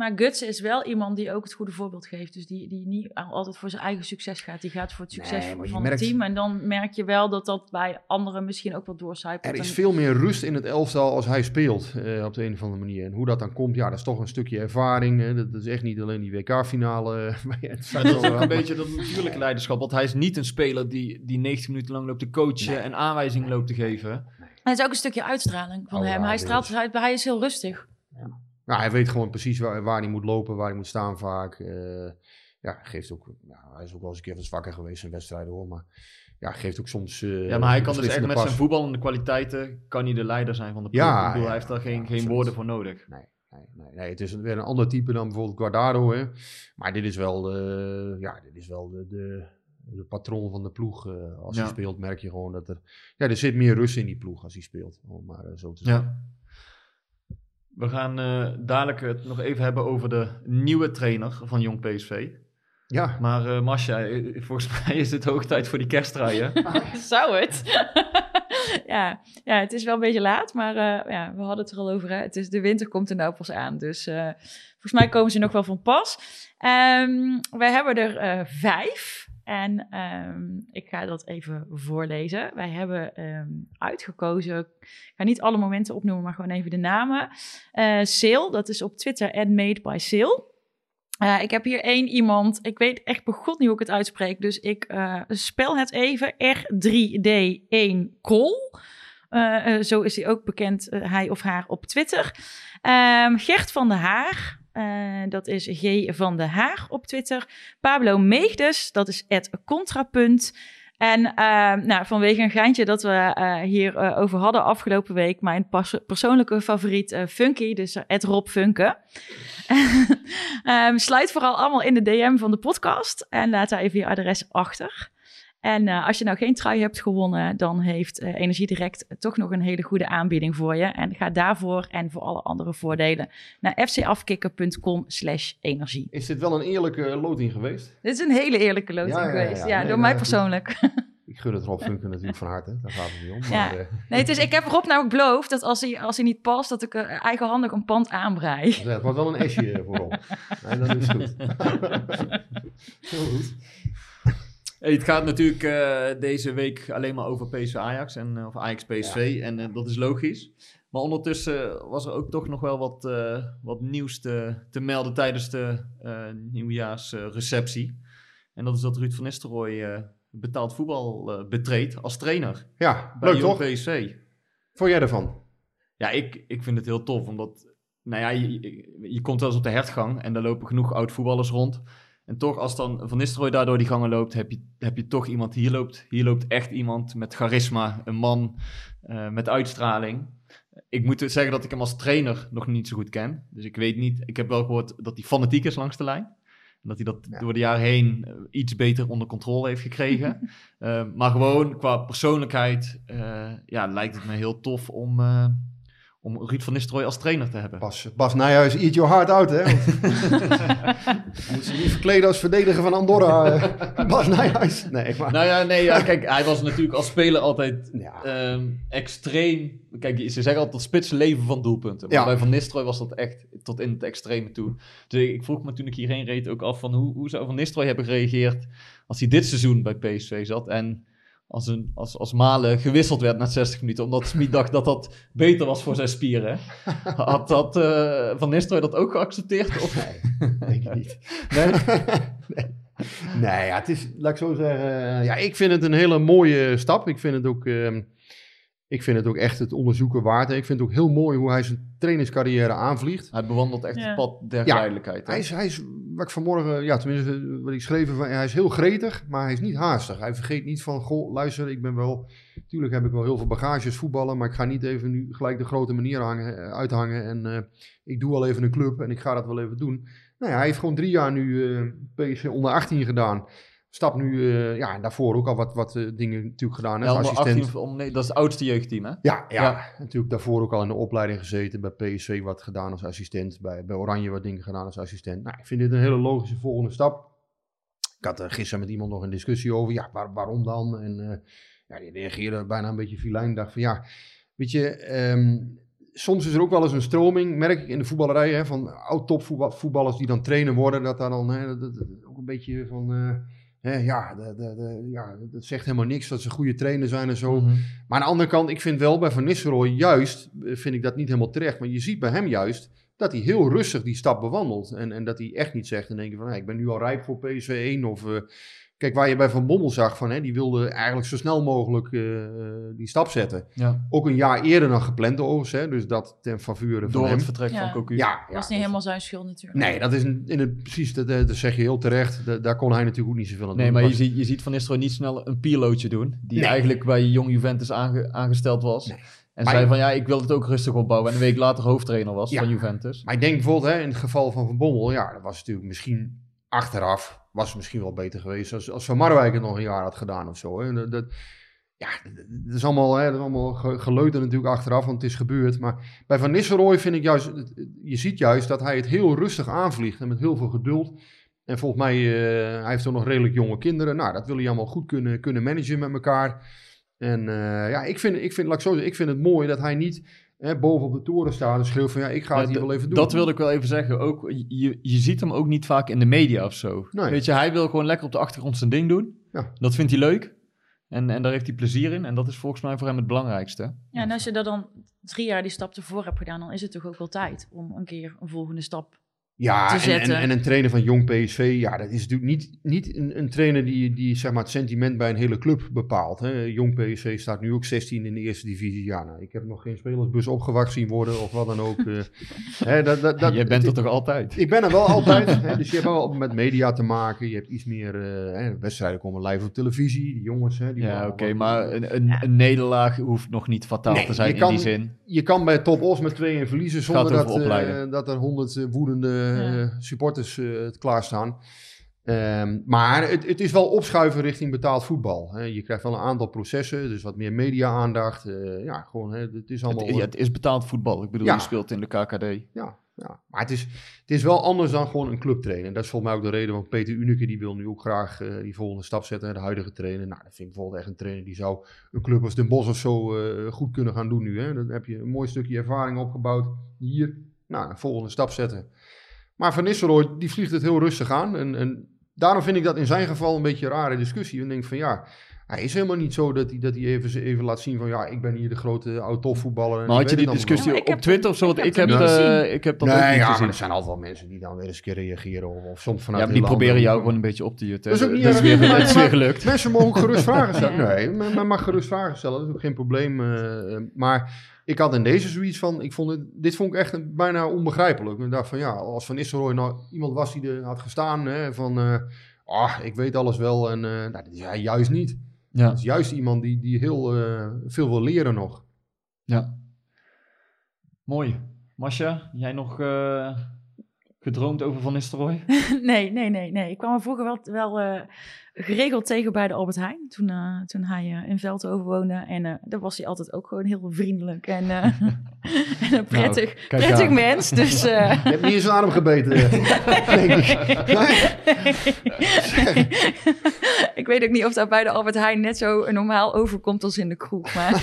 Maar Gutsen is wel iemand die ook het goede voorbeeld geeft. Dus die, die niet altijd voor zijn eigen succes gaat. Die gaat voor het succes Nee, van merkt- het team. En dan merk je wel dat dat bij anderen misschien ook wel doorcijpelt. Er is En- veel meer rust in het elftal als hij speelt eh, op de een of andere manier. En hoe dat dan komt, ja, dat is toch een stukje ervaring. Hè. Dat, is echt niet alleen die WK-finale. eh, dat is ook een beetje dat natuurlijke leiderschap. Want hij is niet een speler die, die 90 minuten lang loopt te coachen en aanwijzingen loopt te geven. En het is ook een stukje uitstraling van Oh, hem. ja, Hij straalt dus uit, maar hij is heel rustig. Nou, hij weet gewoon precies waar, waar hij moet lopen, waar hij moet staan vaak. Eh, ja, geeft ook, ja, hij is ook wel eens een keer wat zwakker geweest in wedstrijden hoor. Maar ja, geeft ook soms. eh, Ja, maar hij kan dus echt met pas. zijn voetballende kwaliteiten, kan hij de leider zijn van de ploeg. Ja, ik bedoel, ja, hij heeft daar geen, geen woorden voor nodig. Nee, nee, nee, nee, het is weer een ander type dan bijvoorbeeld Guardado. Hè. Maar dit is wel, ja, dit is wel de, de, de patroon van de ploeg. eh, als Ja. hij speelt, merk je gewoon dat er. Ja, er zit meer rust in die ploeg als hij speelt. Om maar zo te zeggen. Ja. We gaan eh, dadelijk het nog even hebben over de nieuwe trainer van Jong PSV. Ja, Maar eh Masja, eh, volgens mij is het hoog tijd voor die kersttrui, hè? Zou het? ja, ja, het is wel een beetje laat, maar eh, ja, we hadden het er al over. Hè? Het is, de winter komt er nou pas aan, dus eh, volgens mij komen ze nog wel van pas. Ehm wij hebben er eh, vijf en ehm, ik ga dat even voorlezen. Wij hebben ehm, uitgekozen, ik ga niet alle momenten opnoemen, maar gewoon even de namen. Eh Sale, dat is op Twitter, made by Sale. Eh, ik heb hier één iemand, ik weet echt begot niet hoe ik het uitspreek, dus ik eh, spel het even. R3D1 Kol. Eh, eh, zo is hij ook bekend, hij of haar, op Twitter. Ehm, Gert van der Haar, eh, dat is G van der Haar op Twitter. Pablo Meegdes, dat is het contrapunt. En ehm, nou, vanwege een geintje dat we eh, hier eh, over hadden afgelopen week, mijn persoonlijke favoriet eh, Funky, dus uh, Rob Funke. Ehm, sluit vooral allemaal in de DM van de podcast en laat daar even je adres achter. En eh, als je nou geen trui hebt gewonnen, dan heeft eh, Energie Direct toch nog een hele goede aanbieding voor je. En ga daarvoor en voor alle andere voordelen naar fcafkikker.com slash energie. is dit wel een eerlijke loting geweest? Dit is een hele eerlijke loting Ja, ja, ja, geweest. ja. Nee, door nou, mij goed. persoonlijk. Ik gun het Rob Funke natuurlijk van harte. Daar gaat het niet om. Maar, eh, Nee, het is, ik heb Rob namelijk beloofd dat als hij, als hij niet past, dat ik eh, eigenhandig een pand aanbrei. het wordt wel een esje eh, voor Rob. Nee, dat is goed. Heel goed. Hey, het gaat natuurlijk eh, deze week alleen maar over PSV Ajax en eh, of Ajax PSV en eh, dat is logisch. Maar ondertussen was er ook toch nog wel wat, wat nieuws te, te melden tijdens de nieuwjaarsreceptie. en dat is dat Ruud van Nistelrooy betaald voetbal betreedt als trainer Ja, bij leuk toch? PSV. Vond jij ervan? Ja, ik, ik vind het heel tof, omdat nou ja, je, je- je komt wel eens op de hertgang en daar lopen genoeg oud-voetballers rond. En toch, als dan Van Nistelrooy daar door die gangen loopt, heb je, heb je toch iemand, hier loopt, hier loopt echt iemand met charisma, een man eh, met uitstraling. Ik moet dus zeggen dat ik hem als trainer nog niet zo goed ken. Dus ik weet niet, ik heb wel gehoord dat hij fanatiek is langs de lijn. En dat hij dat Ja. door de jaren heen eh, iets beter onder controle heeft gekregen. Eh, maar gewoon qua persoonlijkheid ja, lijkt het me heel tof om, om Ruud van Nistelrooy als trainer te hebben. Bas, Bas Nijhuis, eat your heart out, hè? Want- Moet ze niet verkleden als verdediger van Andorra, eh, Bas Nijhuis. Nee, maar... Nou ja, nee, ja, kijk, hij was natuurlijk als speler altijd Ja. ehm, extreem. Kijk, ze zeggen altijd dat spitsen leven van doelpunten. Maar Ja. bij Van Nistelrooy was dat echt tot in het extreme toe. Dus ik, ik vroeg me toen ik hierheen reed ook af van hoe, hoe zou Van Nistelrooy hebben gereageerd als hij dit seizoen bij PSV zat en als, een, als, als Malen gewisseld werd na 60 minuten, omdat Smit dacht dat dat beter was voor zijn spieren. Had dat, eh, Van Nistelrooy dat ook geaccepteerd? Of? Nee, denk ik niet. Nee? nee. Nee, ja, het is, laat ik zo zeggen, eh, ja, ik vind het een hele mooie stap. Ik vind het ook, ehm, ik vind het ook echt het onderzoeken waard. En ik vind het ook heel mooi hoe hij zijn trainingscarrière aanvliegt. Hij bewandelt echt Ja. het pad der geleidelijkheid. hè? Hij is, hij is, wat ik vanmorgen, ja, tenminste, wat ik schreef, van, hij is heel gretig, maar hij is niet haastig. Hij vergeet niet van, goh, luister, ik ben wel, natuurlijk heb ik wel heel veel bagages voetballen, maar ik ga niet even nu gelijk de grote manier hangen, eh, uithangen en eh, ik doe al even een club en ik ga dat wel even doen. Nou ja, hij heeft gewoon drie jaar nu eh PSV onder 18 gedaan. Stap nu, eh, ja, daarvoor ook al wat, wat eh, dingen natuurlijk gedaan. hè, Ja, als assistent. 18 om, nee, dat is het oudste jeugdteam, hè? Ja, ja, Ja. natuurlijk daarvoor ook al in de opleiding gezeten. Bij PSV wat gedaan als assistent. Bij, bij Oranje wat dingen gedaan als assistent. Nou, ik vind dit een hele logische volgende stap. Ik had er gisteren met iemand nog een discussie over. Ja, waar- waarom dan? En eh, ja, die reageerde bijna een beetje filijn. dacht van ja, weet je, ehm, soms is er ook wel eens een stroming, merk ik in de voetballerij, hè, van oud-topvoetballers die dan trainer worden. Dat daar dan hè, dat, dat- dat- ook een beetje van, eh, hè, ja, de, de, de- ja, dat zegt helemaal niks dat ze goede trainer zijn en zo. Mhm. Maar aan de andere kant, ik vind wel bij Van Nistelrooy juist, eh, vind ik dat niet helemaal terecht. Maar je ziet bij hem juist dat hij heel rustig die stap bewandelt. En, en dat hij echt niet zegt in één keer van, hey, ik ben nu al rijp voor PSV 1 of... eh, Kijk, waar je bij Van Bommel zag van, hè, die wilde eigenlijk zo snel mogelijk eh, eh, die stap zetten. Ja. Ook een jaar eerder dan gepland overigens, hè, dus dat ten faveur van Door hem. het vertrek Ja. van Cocu. Ja, was niet dus- helemaal zijn schuld natuurlijk. Nee, dat is een, in het, precies, dat, eh, dat zeg je heel terecht. Da- daar kon hij natuurlijk ook niet zoveel aan Nee, doen. maar je ziet, je ziet Van Nistelrooy niet snel een pierlootje doen. Die Nee. eigenlijk bij Jong Juventus aange- aangesteld was. Nee. En Maar zei van ja, ik wil het ook rustig opbouwen. En een week later hoofdtrainer was Ja. van Juventus. Maar ik denk bijvoorbeeld hè, in het geval van Van Bommel, ja, dat was natuurlijk misschien achteraf, was misschien wel beter geweest als, als Van Marwijk het nog een jaar had gedaan of zo. Hè. Dat, ja, dat- is allemaal, hè, dat is allemaal natuurlijk achteraf, want het is gebeurd. Maar bij Van Nistelrooy vind ik juist, je ziet juist dat hij het heel rustig aanvliegt en met heel veel geduld. En volgens mij, eh, hij heeft ook nog redelijk jonge kinderen. Nou, dat wil hij allemaal goed kunnen, kunnen managen met elkaar. En eh, ja, ik vind, ik, vind, ik, zo ik vind het mooi dat hij niet hè, boven op de toren staat en schreeuwt van ja, ik ga het Ja, hier wel even doen. Dat wilde ik wel even zeggen. Ook, je, je ziet hem ook niet vaak in de media of zo. Nee. Weet je, hij wil gewoon lekker op de achtergrond zijn ding doen. Ja. Dat vindt hij leuk. En, en daar heeft hij plezier in. En dat is volgens mij voor hem het belangrijkste. Ja, en als je er dan drie jaar die stap ervoor hebt gedaan, dan is het toch ook wel tijd om een keer een volgende stap. Ja, te en, en, en een trainer van jong PSV, ja, dat is natuurlijk niet, niet een, een trainer die, die zeg maar, het sentiment bij een hele club bepaalt. Hè. Jong PSV staat nu ook 16 in de eerste divisie. Ja, nou, ik heb nog geen spelersbus opgewacht zien worden of wat dan ook. eh. Hè, dat, dat, dat, Jij bent er toch altijd? Ik ben er wel altijd. Hè, dus je hebt wel met media te maken. Je hebt iets meer eh, hè, wedstrijden komen live op televisie. Die jongens. Hè, die Ja, oké. maar een, een, een nederlaag hoeft nog niet fataal Nee, te zijn in kan- die zin. Je kan bij Top Os met 2-1 verliezen zonder dat, eh, dat er honderd eh, woedende Ja. eh, supporters eh, het klaarstaan. Ehm, maar het, het is wel opschuiven richting betaald voetbal. Hè. Je krijgt wel een aantal processen, dus wat meer media-aandacht. eh, ja, gewoon, hè, het is allemaal... Het, ja, het is betaald voetbal. Ik bedoel, Ja. je speelt in de KKD. Ja, maar het is, het is wel anders dan gewoon een clubtrainer. En dat is volgens mij ook de reden, want Peter Unike die wil nu ook graag eh, die volgende stap zetten. De huidige trainer. Nou, dat vind ik bijvoorbeeld echt een trainer die zou een club als Den Bosch of zo eh, goed kunnen gaan doen nu. Hè. Dan heb je een mooi stukje ervaring opgebouwd. Hier, nou, een volgende stap zetten. Maar Van Nistelrooy, die vliegt het heel rustig aan. En, en daarom vind ik dat in zijn geval een beetje een rare discussie. Ik denk van ja, hij is helemaal niet zo dat hij, dat hij even, even laat zien van ja, ik ben hier de grote oud-topvoetballer. en Maar ik had je die discussie Ja, ik op heb Twitter of zo? Want ik ik heb eh, gezien. ik heb dat nee, ook niet ja, maar gezien. er zijn altijd wel mensen die dan weer eens een keer reageren. Of, of soms vanuit Ja, maar die proberen jou gewoon een beetje op te jutten. Dat is ook niet dat is weer, Maar- het is maar- weer gelukt. Mensen mogen ook gerust vragen stellen. Nee, men, men mag gerust vragen stellen. Dat is ook geen probleem. eh, maar ik had in deze zoiets van... Ik vond het, dit vond ik echt een- bijna onbegrijpelijk. Ik dacht van ja, als Van Nistelrooy nou iemand was die er had gestaan... Hè, van, eh, ah, ik weet alles wel. En eh nou, dat is hij juist niet. Ja, Het is juist iemand die, die heel eh, veel wil leren nog. ja. Mooi. Masha, jij nog eh, gedroomd over Van Nistelrooy? nee, nee, nee, nee. Ik kwam hem vroeger wel, wel eh, geregeld tegen bij de Albert Heijn. Toen, eh, toen hij in Veldhoven woonde. En eh daar was hij altijd ook gewoon heel vriendelijk en, eh, en een prettig, Nou, prettig aan. mens. Dus, eh, Je hebt niet in zijn adem gebeten. denk ik. Nee? Ik weet ook niet of dat bij de Albert Heijn net zo normaal overkomt als in de kroeg. Maar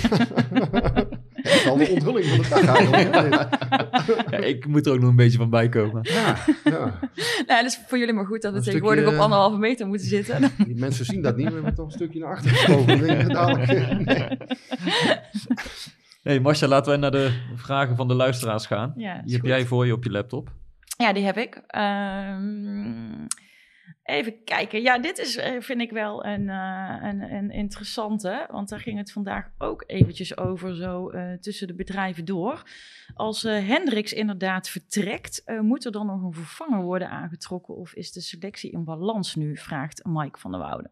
Dat is al de onthulling van de dag eigenlijk. hè, dit. Ja, ik moet er ook nog een beetje van bijkomen. Ja, ja. nou, dus voor jullie maar goed dat we tegenwoordig stukje, op anderhalve meter moeten zitten. Die mensen zien dat niet. We hebben toch een stukje naar achter geschoven. Eh, nee. Nee, Masha, laten we naar de vragen van de luisteraars gaan. Ja, Die heb goed. jij voor je op je laptop. Ja, die heb ik. Ehm, even kijken. Ja, dit is, eh, vind ik wel een, eh, een, een interessante. Want daar ging het vandaag ook eventjes over, zo eh, tussen de bedrijven door. Als eh Hendricks inderdaad vertrekt, eh, moet er dan nog een vervanger worden aangetrokken? Of is de selectie in balans nu? Vraagt Mike van der Wouden.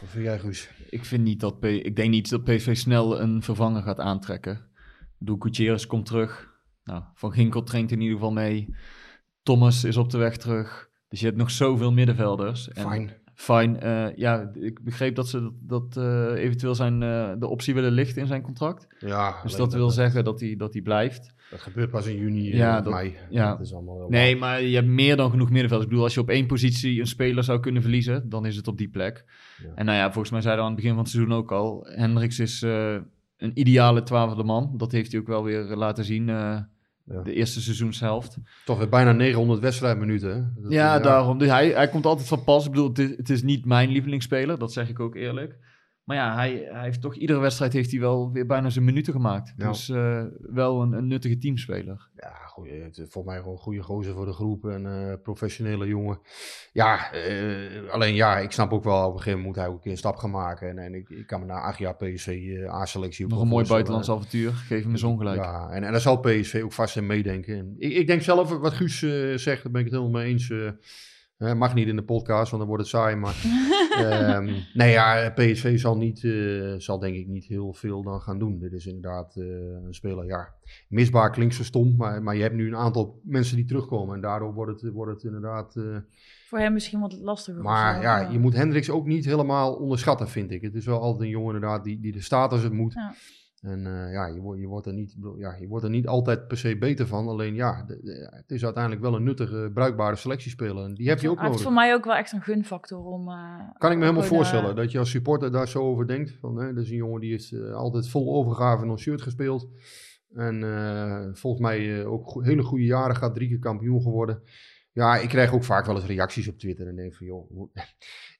Wat vind jij, Guus? Ik, vind niet dat P ik denk niet dat PSV snel een vervanger gaat aantrekken. Bedoel, Gutierrez komt terug. Nou, Van Ginkel traint in ieder geval mee. Thomas is op de weg terug. Dus je hebt nog zoveel middenvelders. En Fijn. Fijn. eh, ja, ik begreep dat ze dat, dat eh, eventueel zijn, eh, de optie willen lichten in zijn contract. Ja, Dus dat wil zeggen dat hij dat hij blijft. Dat gebeurt pas in juni, Ja, dat- mei. ja. Dat is allemaal wel Nee, maar je hebt meer dan genoeg middenvelders. Ik bedoel, als je op één positie een speler zou kunnen verliezen, dan is het op die plek. Ja. En nou ja, volgens mij zeiden we aan het begin van het seizoen ook al, Hendricks is, een ideale twaalfde man. Dat heeft hij ook wel weer laten zien Ja. de eerste seizoenshelft. Toch weer bijna 900 wedstrijdminuten. Hè? Dat- Ja, daarom. Dus hij, hij komt altijd van pas. Ik bedoel, het is, het is niet mijn lievelingsspeler, dat zeg ik ook eerlijk. Maar ja, hij, hij heeft toch iedere wedstrijd heeft hij wel weer bijna zijn minuten gemaakt. Ja. Dus eh, wel een, een nuttige teamspeler. Ja, goeie, volgens mij gewoon een goede gozer voor de groep en eh, professionele jongen. Ja, eh, alleen ja, ik snap ook wel, op een gegeven moment moet hij ook een keer een stap gaan maken. En, en ik, ik kan me na acht jaar PSV A-selectie Nog een mooi buitenlands avontuur. Geef hem eens ongelijk. Ja, en, en daar zal PSV ook vast in meedenken. En ik, ik denk zelf, wat Guus zegt, daar ben ik het helemaal mee eens. Hè, mag niet in de podcast, want dan wordt het saai. Maar ehm, nee, ja, PSV zal, niet, eh, zal denk ik niet heel veel dan gaan doen. Dit is inderdaad eh, een speler, ja, misbaar klinkt zo stom. Maar, maar je hebt nu een aantal mensen die terugkomen. En daardoor wordt het, wordt het inderdaad... eh, Voor hem misschien wat lastiger. maar zo, ja, je moet Hendricks ook niet helemaal onderschatten, vind ik. Het is wel altijd een jongen inderdaad die, die de staat als het moet. Ja. En eh, ja, je, wordt je, wordt er niet, ja, je wordt er niet altijd per se beter van. Alleen ja, de- de- het is uiteindelijk wel een nuttige, bruikbare selectiespeler. En die heb je ook Hij heeft nodig. voor mij ook wel echt een gunfactor om... eh, Kan ik me helemaal voorstellen dat je als supporter daar zo over denkt. Van, hè, dat is een jongen die is eh, altijd vol overgave in ons shirt gespeeld. En volgens mij ook go- hele goede jaren gaat, drie keer kampioen geworden. Ja, ik krijg ook vaak wel eens reacties op Twitter en denk van, joh,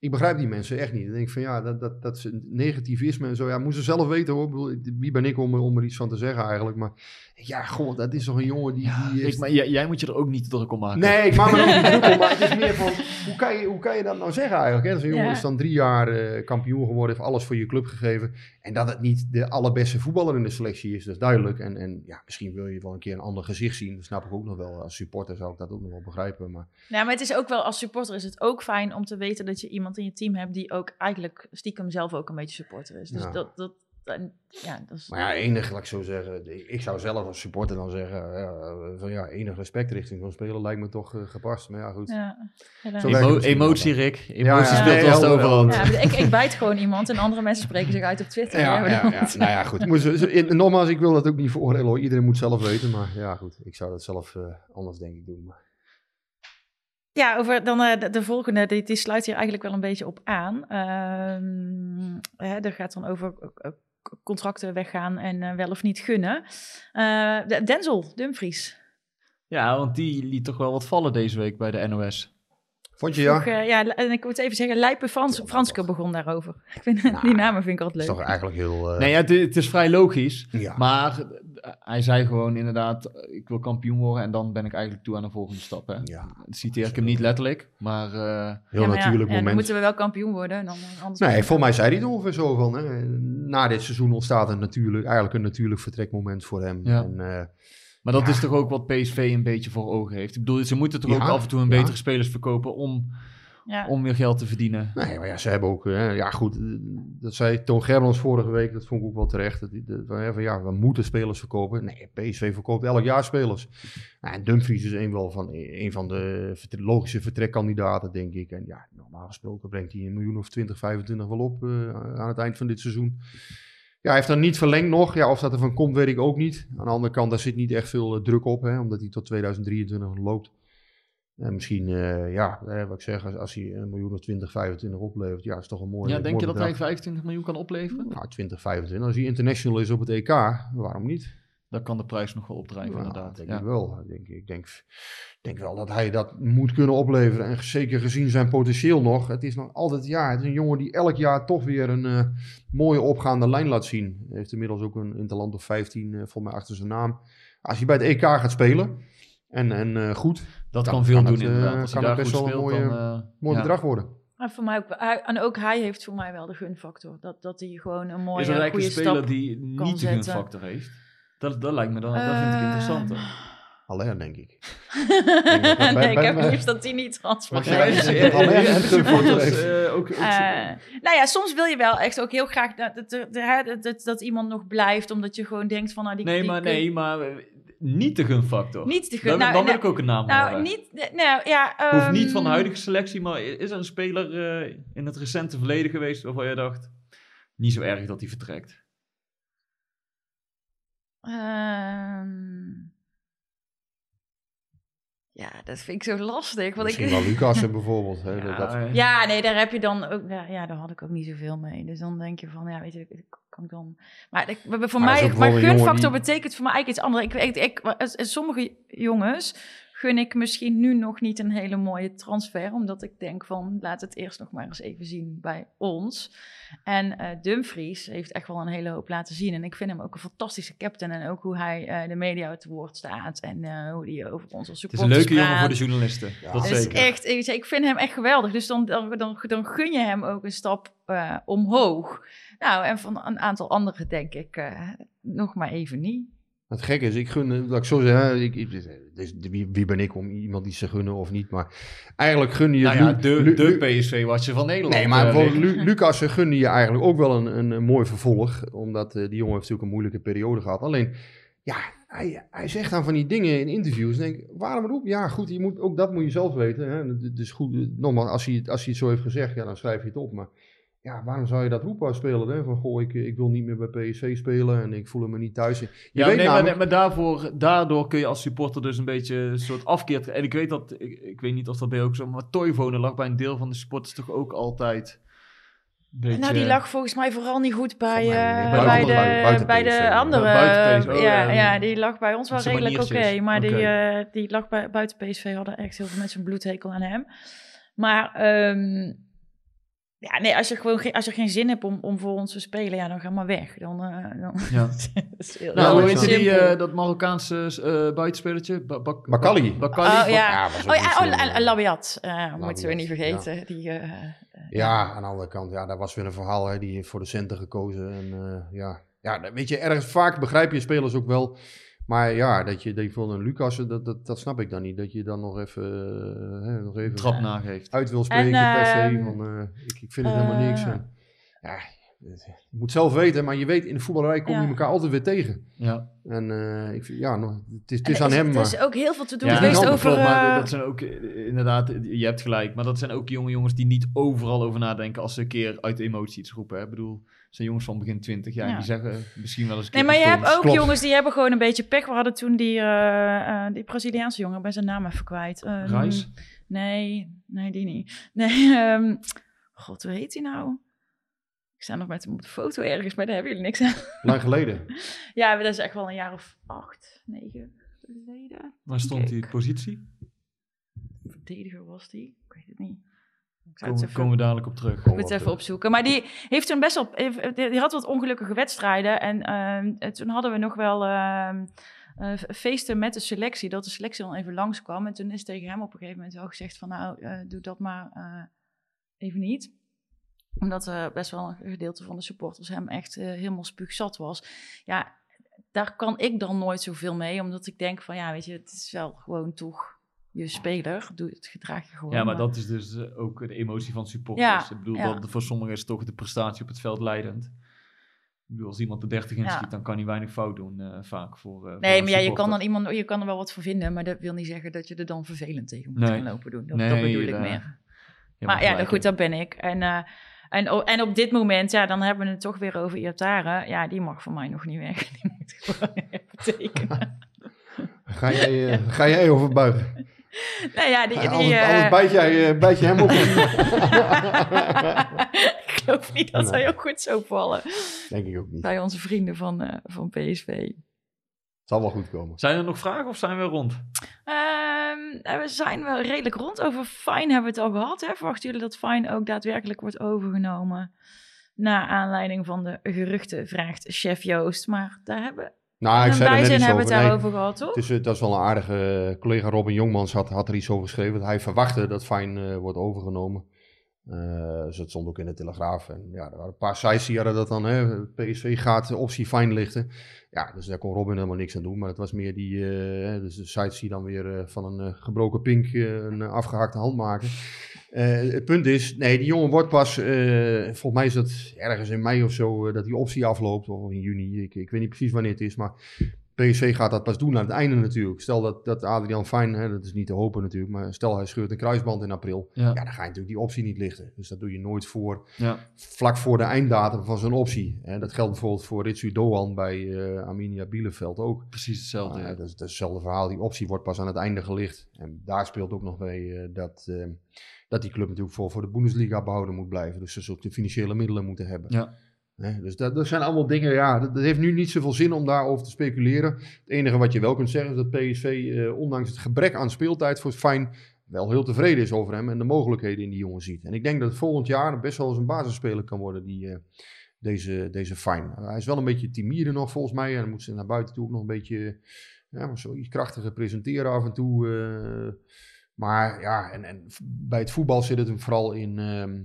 ik begrijp die mensen echt niet. Ik denk van, ja, dat, dat, dat ze negativisme en zo, ja, moeten ze zelf weten hoor. Ik bedoel, wie ben ik om, er- om er iets van te zeggen eigenlijk. Maar ja, god, dat is toch een jongen die... die maar jij, jij moet je er ook niet druk om maken. Nee, ik maak me er ook niet druk om, maar het is meer van, hoe kan je, hoe kan je dat nou zeggen eigenlijk? Hè? Dat is een jongen Ja. is dan drie jaar eh, kampioen geworden, heeft alles voor je club gegeven. En dat het niet de allerbeste voetballer in de selectie is, dat is duidelijk. En, en ja, misschien wil je wel een keer een ander gezicht zien, dat snap ik ook nog wel. Als supporter zou ik dat ook nog wel begrijpen, maar... Ja, maar het is ook wel, als supporter is het ook fijn om te weten dat je iemand in je team hebt die ook eigenlijk stiekem zelf ook een beetje supporter is. Dus Ja. dat, dat, en, ja, dat is... Maar ja, enig, laat ik zo zeggen, ik zou zelf als supporter dan zeggen, ja, van ja, enig respect richting zo'n speler lijkt me toch eh, gepast. Maar ja, goed. Ja, Emo- emotie. Rick. Emotie speelt wel overhand. Ja, ik, ik bijt gewoon iemand en andere mensen spreken zich uit op Twitter. Ja, ja. Nou ja, goed. Moet nogmaals, ik wil dat ook niet veroordelen hoor. Iedereen moet zelf weten. Maar ja, goed. Ik zou dat zelf eh, anders denk ik doen. Maar... Ja, over dan eh, de, de volgende, die, sluit hier eigenlijk wel een beetje op aan. Ehm hè, gaat dan over eh, eh, contracten weggaan en wel of niet gunnen. De- Denzel Dumfries. Ja, want die liet toch wel wat vallen deze week bij de NOS. Vond je ja? Vroeg, eh, ja, en ik moet even zeggen, Lijpe Frans, Franske begon daarover. Ik vind, die namen vind ik altijd Dat is leuk. toch eigenlijk heel... eh, Nee, ja, het, het is vrij logisch. ja. Maar eh, hij zei gewoon inderdaad, ik wil kampioen worden en dan ben ik eigenlijk toe aan de volgende stap. Hè. ja, Dat citeer ik hem niet letterlijk, maar eh, heel Ja, maar ja, natuurlijk ja, dan moment. moeten we wel kampioen worden. Dan, anders Nee, volgens mij zei hij het ongeveer zo van. Hè, na dit seizoen ontstaat een natuurlijk, eigenlijk een natuurlijk vertrekmoment voor hem. Ja. En, eh, Maar dat Ja. is toch ook wat PSV een beetje voor ogen heeft. Ik bedoel, ze moeten toch Ja, ook af en toe een ja. betere spelers verkopen om, ja. om weer geld te verdienen. nee, maar ja, ze hebben ook... eh, ja, goed. Dat zei Toon Gerbrands vorige week. Dat vond ik ook wel terecht. Dat, van, hè, ja, we moeten spelers verkopen. Nee, PSV verkoopt elk jaar spelers. Nou, en Dumfries is een, wel van, een van de logische vertrekkandidaten, denk ik. En ja, normaal gesproken brengt hij een miljoen of 20, 25 wel op eh, aan het eind van dit seizoen. Ja, hij heeft dan niet verlengd nog. Ja, of dat er van komt, weet ik ook niet. Aan de andere kant, daar zit niet echt veel eh, druk op, hè, omdat hij tot 2023 nog loopt. En misschien, eh, ja, eh, wat ik zeg, als, als hij een miljoen of 20, 25 oplevert, ja, is toch een mooi Ja, denk je dat hij bedrag. 25 miljoen kan opleveren? Nou, 20, 25. Als hij international is op het EK, waarom niet? Dan kan de prijs nog wel opdrijven, Ja, inderdaad. denk Ja. ik wel. Ik denk, ik denk, denk wel dat hij dat moet kunnen opleveren. En zeker gezien zijn potentieel nog. Het is nog altijd, ja, het is een jongen die elk jaar toch weer een eh, mooie opgaande lijn laat zien. Hij heeft inmiddels ook een interland of 15 eh voor mij achter zijn naam. Als hij bij het EK gaat spelen en, en eh, goed, Dat Dan kan veel kan doen het, eh, inderdaad. Als kan hij daar best goed wel een mooie- dan... eh, mooi ja. bedrag worden. Maar voor mij ook, en ook hij heeft voor mij wel de gunfactor. Dat, dat hij gewoon een mooie, Is er goede een speler stap... die kan niet de zetten. gunfactor heeft? Dat, dat lijkt me dan, dat vind ik Eh, interessanter. Alleen denk ik. nee, ik heb liefst dat hij niet Ja, jij- is. Eh, ook, ook- Eh, nou ja, soms wil je wel echt ook heel graag dat, dat, dat, dat, iemand nog blijft, omdat je gewoon denkt van, nou, die, nee, die maar, kun- nee, maar eh, niet de gunfactor. niet de gun. Dan, nou, dan wil ik ook een naam nou, horen. niet, nou ja, Hoeft ehm, niet van de huidige selectie, maar is er een speler eh, in het recente verleden geweest waarvan je dacht, niet zo erg dat hij vertrekt? Ehm, ja, dat vind ik zo lastig. Want Misschien ik, wel Lucassen bijvoorbeeld. Hè, Ja, dat, eh, Ja, nee, daar heb je dan ook. Ja, daar had ik ook niet zoveel mee. Dus dan denk je van, ja, weet je, kan ik dan... Maar ik, voor Maar mij, maar gunfactor die- betekent voor mij eigenlijk iets anders. Ik, ik, ik, sommige jongens gun ik misschien nu nog niet een hele mooie transfer, omdat ik denk van, laat het eerst nog maar eens even zien bij ons. En eh, Dumfries heeft echt wel een hele hoop laten zien. En ik vind hem ook een fantastische captain. En ook hoe hij eh, de media te woord staat. En eh, hoe hij over onze Het is supporters een leuke jongen voor de journalisten. dat Het is zeker. echt, ik, ik vind hem echt geweldig. Dus dan, dan, dan, dan gun je hem ook een stap eh, omhoog. Nou, en van een aantal anderen denk ik eh, nog maar even niet. Het gekke is, ik gun, eh, laat ik zo zeggen, ik, ik, dus wie, wie ben ik om iemand iets te gunnen of niet, maar eigenlijk gun je... Nou ja, de, Lu- de Lu- PSV was je van Nederland. Nee, maar eh. Lu- Lucas eh, gunde je eigenlijk ook wel een, een, een mooi vervolg. Omdat eh, die jongen heeft natuurlijk een moeilijke periode gehad. Alleen, ja, hij, hij zegt dan van die dingen in interviews. En denk ik, waarom roep? Ja, goed, je moet, ook dat moet je zelf weten. Hè. Het is goed, eh, nogmaals, als hij, het- als hij het zo heeft gezegd, ja, dan schrijf je het op. Maar ja, waarom zou je dat roepen als speler? Hè? Van, goh, ik, ik wil niet meer bij PSV spelen en ik voel me niet thuis. Je Ja, weet nee, maar, namelijk- maar daarvoor, daardoor kun je als supporter dus een beetje een soort afkeer... En ik weet dat, ik, ik weet niet of dat bij jou ook zo... Maar Toivonen lag bij een deel van de supporters toch ook altijd... een Beetje, Nou, die lag volgens mij vooral niet goed bij, mij eh, bij, de, buiten- bij de andere. Oh, ja, ja. ja, die lag bij ons wel Zijn redelijk oké. maar die, eh, die lag bij, buiten PSV hadden echt heel veel mensen een bloedhekel aan hem. Maar ehm, ja, nee, als je gewoon geen, als je geen zin hebt om, om voor ons te spelen, ja, dan ga maar weg. Dan, eh, dan Ja. dat is heel, Nou, hoe heet die, eh, dat Marokkaanse eh buitenspelertje? Ba Bak- Bakali. Bakali. Oh, van- ja. Ja, Oh ja, oh, Labiat, eh, moeten we niet vergeten. Die, eh, Ja, aan de andere kant, ja, dat was weer een verhaal. Hè. Die heeft voor de centen gekozen. En uh, ja, ja, weet je, ergens vaak begrijp je spelers ook wel. Maar ja, dat je, dat je voor een Lucas, dat, dat, dat snap ik dan niet. Dat je dan nog even, uh, hè, nog even trap nageeft. uit wil spreken En, per se. ehm, Van, uh, ik, ik vind het helemaal eh, niks. En, ja, je moet zelf weten, maar je weet, in de voetballerij kom je Ja. elkaar altijd weer tegen. Ja. En uh, ik vind, ja, nog, het is, het en is aan hem. Er maar... is ook heel veel te doen Ja, geweest dat over... klopt, maar eh, dat zijn ook eh, inderdaad, je hebt gelijk, maar dat zijn ook jonge jongens die niet overal over nadenken als ze een keer uit de emotie iets roepen. Hè? Ik bedoel, zijn jongens van begin 20 jaar Ja. die zeggen misschien wel eens een Nee, maar je hebt ook Klopt. jongens die hebben gewoon een beetje pech. We hadden toen die, eh, eh, die Braziliaanse jongen, ik ben zijn naam even kwijt. Reis? Nee, nee, die niet. Nee, ehm, god, hoe heet die nou? Ik sta nog met hem op de foto ergens, maar daar hebben jullie niks aan. Lang geleden. Ja, dat is echt wel een jaar of acht, negen geleden. Waar stond die positie? Verdediger was die? Ik weet het niet. Ik zou het Komen, we dadelijk op terug. Ik moet het even opzoeken. Maar die heeft toen best wel. heeft- Die had wat ongelukkige wedstrijden. En ehm, toen hadden we nog wel ehm, eh, feesten met de selectie. Dat de selectie dan even langskwam. En toen is tegen hem op een gegeven moment wel gezegd: van nou, eh, doe dat maar eh, even niet. Omdat eh, best wel een gedeelte van de supporters hem echt eh, helemaal spuugzat was. Ja, daar kan ik dan nooit zoveel mee. Omdat ik denk van ja, weet je, het is wel gewoon toch je speler. Doe het gedrag je gewoon. Ja, maar dat is dus eh, ook de emotie van supporters. Ja, ik bedoel, ja. dat, voor sommigen is toch de prestatie op het veld leidend. Ik bedoel, als iemand de 30 inschiet, Ja. dan kan hij weinig fout doen, eh, vaak voor. eh, Nee, maar ja, je kan, dan iemand, je kan er wel wat voor vinden, maar dat wil niet zeggen dat je er dan vervelend tegen moet Nee. gaan lopen doen. Dat, Nee, dat bedoel ik meer. Maar ja, nou goed, in. dat ben ik. En, eh, en, en op dit moment, ja, dan hebben we het toch weer over Iatare. Ja, die mag voor mij nog niet weg. Die moet gewoon even tekenen. Ga jij, eh, ga jij overbuigen? nou ja, die... die anders, eh, anders bijt, jij, eh, bijt je hem op. ik geloof niet dat Nee. hij ook goed zou vallen Denk ik ook niet. bij onze vrienden van, van PSV. Zal wel goed komen. Zijn er nog vragen of zijn we rond? Ehm, nou, we zijn wel redelijk rond. Over Fine hebben we het al gehad. Hè? Verwachten jullie dat Fine ook daadwerkelijk wordt overgenomen? Na aanleiding van de geruchten, vraagt chef Joost. Maar daar hebben Nou, ik een zei er net bijzin iets hebben over. het Nee, daarover gehad, toch? het, is, eh, dat is wel een aardige eh, collega Robin Jongmans had, had er iets over geschreven. Dat hij verwachtte dat Fijn eh, wordt overgenomen. Eh, dus dat stond ook in de Telegraaf. En ja, er waren een paar sites die hadden dat dan. Hè, PSV gaat de optie Fijn lichten. Ja, dus daar kon Robin helemaal niks aan doen. Maar het was meer die, hè, dus de sites die dan weer eh, van een eh, gebroken pink een eh, afgehakte hand maken. Het punt is, nee, die jongen wordt pas, volgens mij is dat ergens in mei of zo, dat die optie afloopt. Of in juni, ik, ik weet niet precies wanneer het is. Maar PSV gaat dat pas doen aan het einde natuurlijk. Stel dat, dat Adrian Fijn, hè, dat is niet te hopen natuurlijk, maar stel hij scheurt een kruisband in april. Ja. Ja, dan ga je natuurlijk die optie niet lichten. Dus dat doe je nooit voor, Ja. vlak voor de einddatum van zo'n optie. Hè, dat geldt bijvoorbeeld voor Ritsu Doan bij eh Arminia Bielefeld ook. Precies hetzelfde. Ja, dat, is, dat is hetzelfde verhaal. Die optie wordt pas aan het einde gelicht. En daar speelt ook nog mee eh, dat, eh, dat die club natuurlijk voor, voor de Bundesliga behouden moet blijven. Dus ze zult de financiële middelen moeten hebben. Ja. Dus dat, zijn allemaal dingen, ja, dat, heeft nu niet zoveel zin om daarover te speculeren. Het enige wat je wel kunt zeggen is dat PSV, eh, ondanks het gebrek aan speeltijd voor Fijn, wel heel tevreden is over hem en de mogelijkheden in die jongen ziet. En ik denk dat volgend jaar best wel eens een basisspeler kan worden, die, eh, deze, deze Fijn. hij is wel een beetje timide nog volgens mij en moet ze naar buiten toe ook nog een beetje ja, maar zo iets krachtiger presenteren af en toe. eh. maar ja, en, en bij het voetbal zit het hem vooral in, ehm,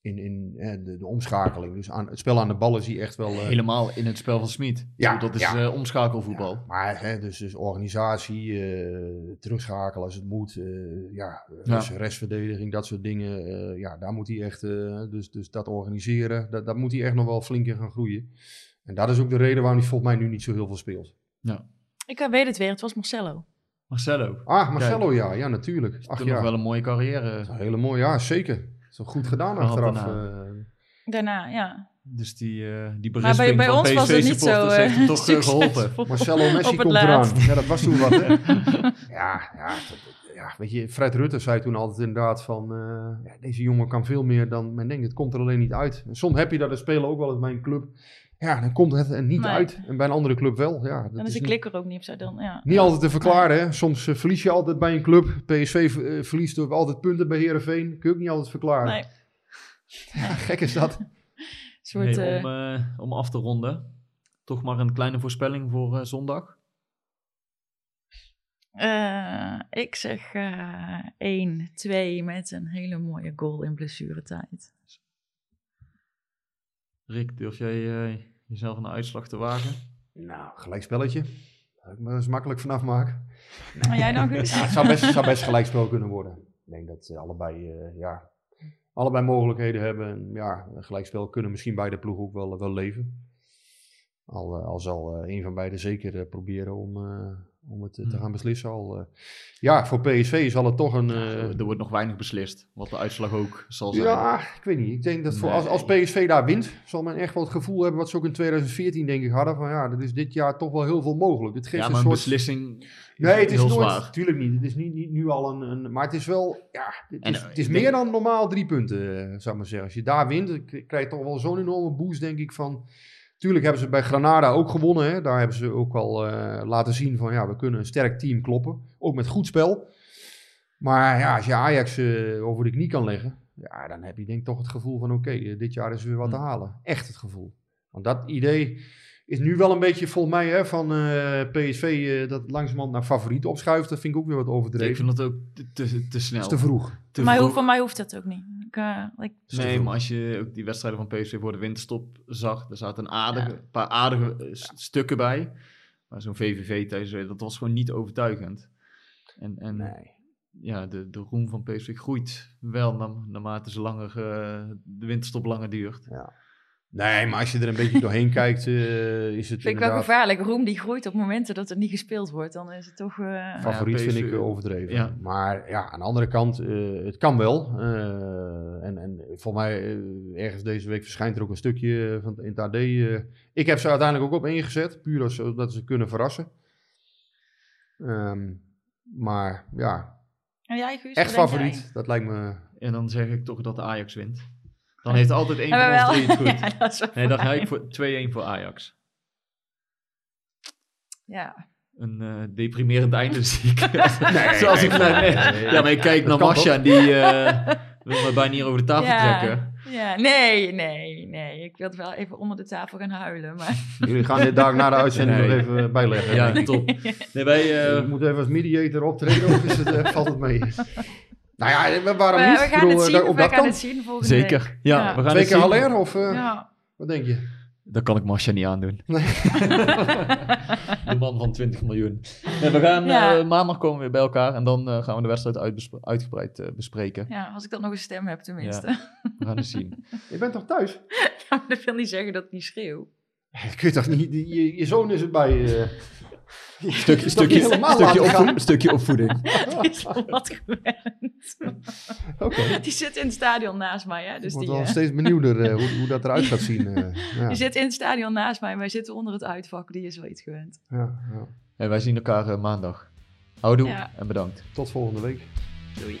in, in eh, de, de omschakeling. Dus aan, het spel aan de bal is hij echt wel... eh, Helemaal in het spel van Smit. Ja, dat is ja. eh, omschakelvoetbal. ja, maar hè, dus, dus organisatie, eh, terugschakelen als het moet, eh, ja, rest, restverdediging, dat soort dingen. eh, ja, daar moet hij echt, eh, dus, dus dat organiseren, dat, daar moet hij echt nog wel flink in gaan groeien. En dat is ook de reden waarom hij volgens mij nu niet zo heel veel speelt. Ik weet het weer, het was Marcelo. Marcelo. Ah, Marcelo, ja, ja, natuurlijk. Ach ja, nog wel een mooie carrière. Een hele mooie, ja, zeker. Zo goed gedaan Gehad achteraf. daarna. eh. Daarna, ja. Dus die, eh die Maar bij, berisping bij van ons was het niet zo eh, heeft hem toch eh, geholpen. Marcelo Messi Op het komt laatst. eraan. Ja, dat was toen wat. Hè? ja, ja, dat- ja, weet je, Fred Rutte zei toen altijd inderdaad van... eh, ja, deze jongen kan veel meer dan men denkt. Het komt er alleen niet uit. En soms heb je dat, er spelen ook wel eens bij een club. Ja, dan komt het er niet Nee. uit. En bij een andere club wel. Ja, dat Dan is de niet, klikker ook niet op zo dan, ja. niet altijd te verklaren. Hè? Soms eh, verlies je altijd bij een club. PSV eh, verliest ook altijd punten bij Herenveen. Kun je ook niet altijd verklaren. Nee, Gek is dat. soort... Hey, eh, om, om af te ronden. Toch maar een kleine voorspelling voor eh, zondag. eh, ik zeg eh 1-2 met een hele mooie goal in blessuretijd. Rick, durf jij eh, jezelf een uitslag te wagen? Nou, gelijkspelletje. Daar ik me eens makkelijk vanaf maken. Maar jij dan? Ja, het zou best, zou best gelijkspel kunnen worden. Ik denk dat ze allebei, eh, ja, allebei mogelijkheden hebben. En ja, een gelijkspel kunnen misschien beide ploegen ook wel, wel leven. Al, eh, al zal eh, een van beiden zeker proberen om, eh, om het eh, te Hmm. gaan beslissen. Al, eh, ja, voor PSV zal het toch een... eh, er wordt nog weinig beslist. Wat de uitslag ook zal zijn. ja, ik weet niet. Ik denk dat voor, als. PSV daar wint, zal men echt wel het gevoel hebben wat ze ook in 2014 denk ik hadden. Van ja, er is dit jaar toch wel heel veel mogelijk. Het geeft Ja, een maar een soort... beslissing is Nee, het is nooit, zwaar. natuurlijk niet. Het is niet, niet nu al een, een, maar het is wel, ja, het En, is, het is meer denk- dan normaal drie punten, zou ik maar zeggen. Als je daar wint, krijg je toch wel zo'n enorme boost, denk ik, van... Tuurlijk hebben ze bij Granada ook gewonnen, hè. Daar hebben ze ook al eh, laten zien van, ja, we kunnen een sterk team kloppen. Ook met goed spel. Maar ja, als je Ajax eh, over de knie kan leggen, ja, dan heb je denk ik toch het gevoel van, oké, eh, dit jaar is er weer wat te Hm. halen. Echt het gevoel. Want dat idee is nu wel een beetje volgens mij hè, van eh, PSV eh, dat langzamerhand naar favoriet opschuift. Dat vind ik ook weer wat Ik overdreven. vind dat ook te, te, te snel. Dat is te vroeg. Te maar vroeg. voor mij hoeft dat ook niet. Ik, eh, ik- Nee, maar als je ook die wedstrijden van PSV voor de winterstop zag, er zaten een aardige, paar aardige eh, stukken bij. Maar zo'n VVV thuis, eh, dat was gewoon niet overtuigend. En, en Nee. ja, de, de roem van PSV groeit wel na- naarmate ze langer, de winterstop langer duurt. Nee, maar als je er een beetje doorheen kijkt, eh, is het vind ik wel gevaarlijk. Roem die groeit op momenten dat er niet gespeeld wordt. Dan is het toch... eh, Favoriet Ja, vind ik eh, overdreven. ja. Maar ja, aan de andere kant, eh, het kan wel. Eh, en, en voor mij, ergens deze week verschijnt er ook een stukje van, in het AD. eh. ik heb ze uiteindelijk ook op ingezet, puur als, zodat ze kunnen verrassen. Ehm, maar ja, en jij, Guus? echt jij? favoriet, dat lijkt me... En dan zeg ik toch dat de Ajax wint. Dan heeft altijd één van ons wel... drie het goed. ja, dat is Nee, dan ga ik voor 2-1 voor Ajax. Ja. Een eh, deprimerend einde zie ik. Nee, Zoals ik nee, nee. nee, Ja, maar ik kijk naar Masha, die eh, wil me bijna hier over de tafel Ja. trekken. ja, nee, nee, nee. Ik wilde wel even onder de tafel gaan huilen, maar... Jullie gaan dit daar na de uitzending Nee. nog even bijleggen. Ja, top. Nee, wij, eh, moet even als mediator optreden, of is het, eh, valt het mee? Nou ja, we- waarom we, niet? we Ik gaan bedoel, het eh, zien, op we dat gaan het zien volgende week. zeker. Ja, Ja. we gaan Twee het keer zien. Haller, of eh, Ja. wat denk je? Dat kan ik Masha niet aandoen. Nee. De man van 20 miljoen. Nee, we gaan Ja. eh, maandag komen we weer bij elkaar en dan eh, gaan we de wedstrijd uitbespre- uitgebreid bespreken. ja, als ik dan nog een stem heb tenminste. We gaan het zien. Je bent toch thuis? Ja, maar dat wil niet zeggen dat ik niet schreeuw. Dat kun je toch niet... Je, je zoon is erbij. Stukje, stukje- stukje helemaal stukje, opvoeding. Die is wel wat gewend. Oké. Die zit in het stadion naast mij, hè? Dus Ik word die, wel eh, steeds benieuwder eh, hoe, hoe dat eruit gaat zien. eh. ja. die zit in het stadion naast mij. Wij zitten onder het uitvak. Die is wel iets gewend. Ja, ja. En wij zien elkaar maandag. Houdoe Ja. en bedankt. Tot volgende week. Doei.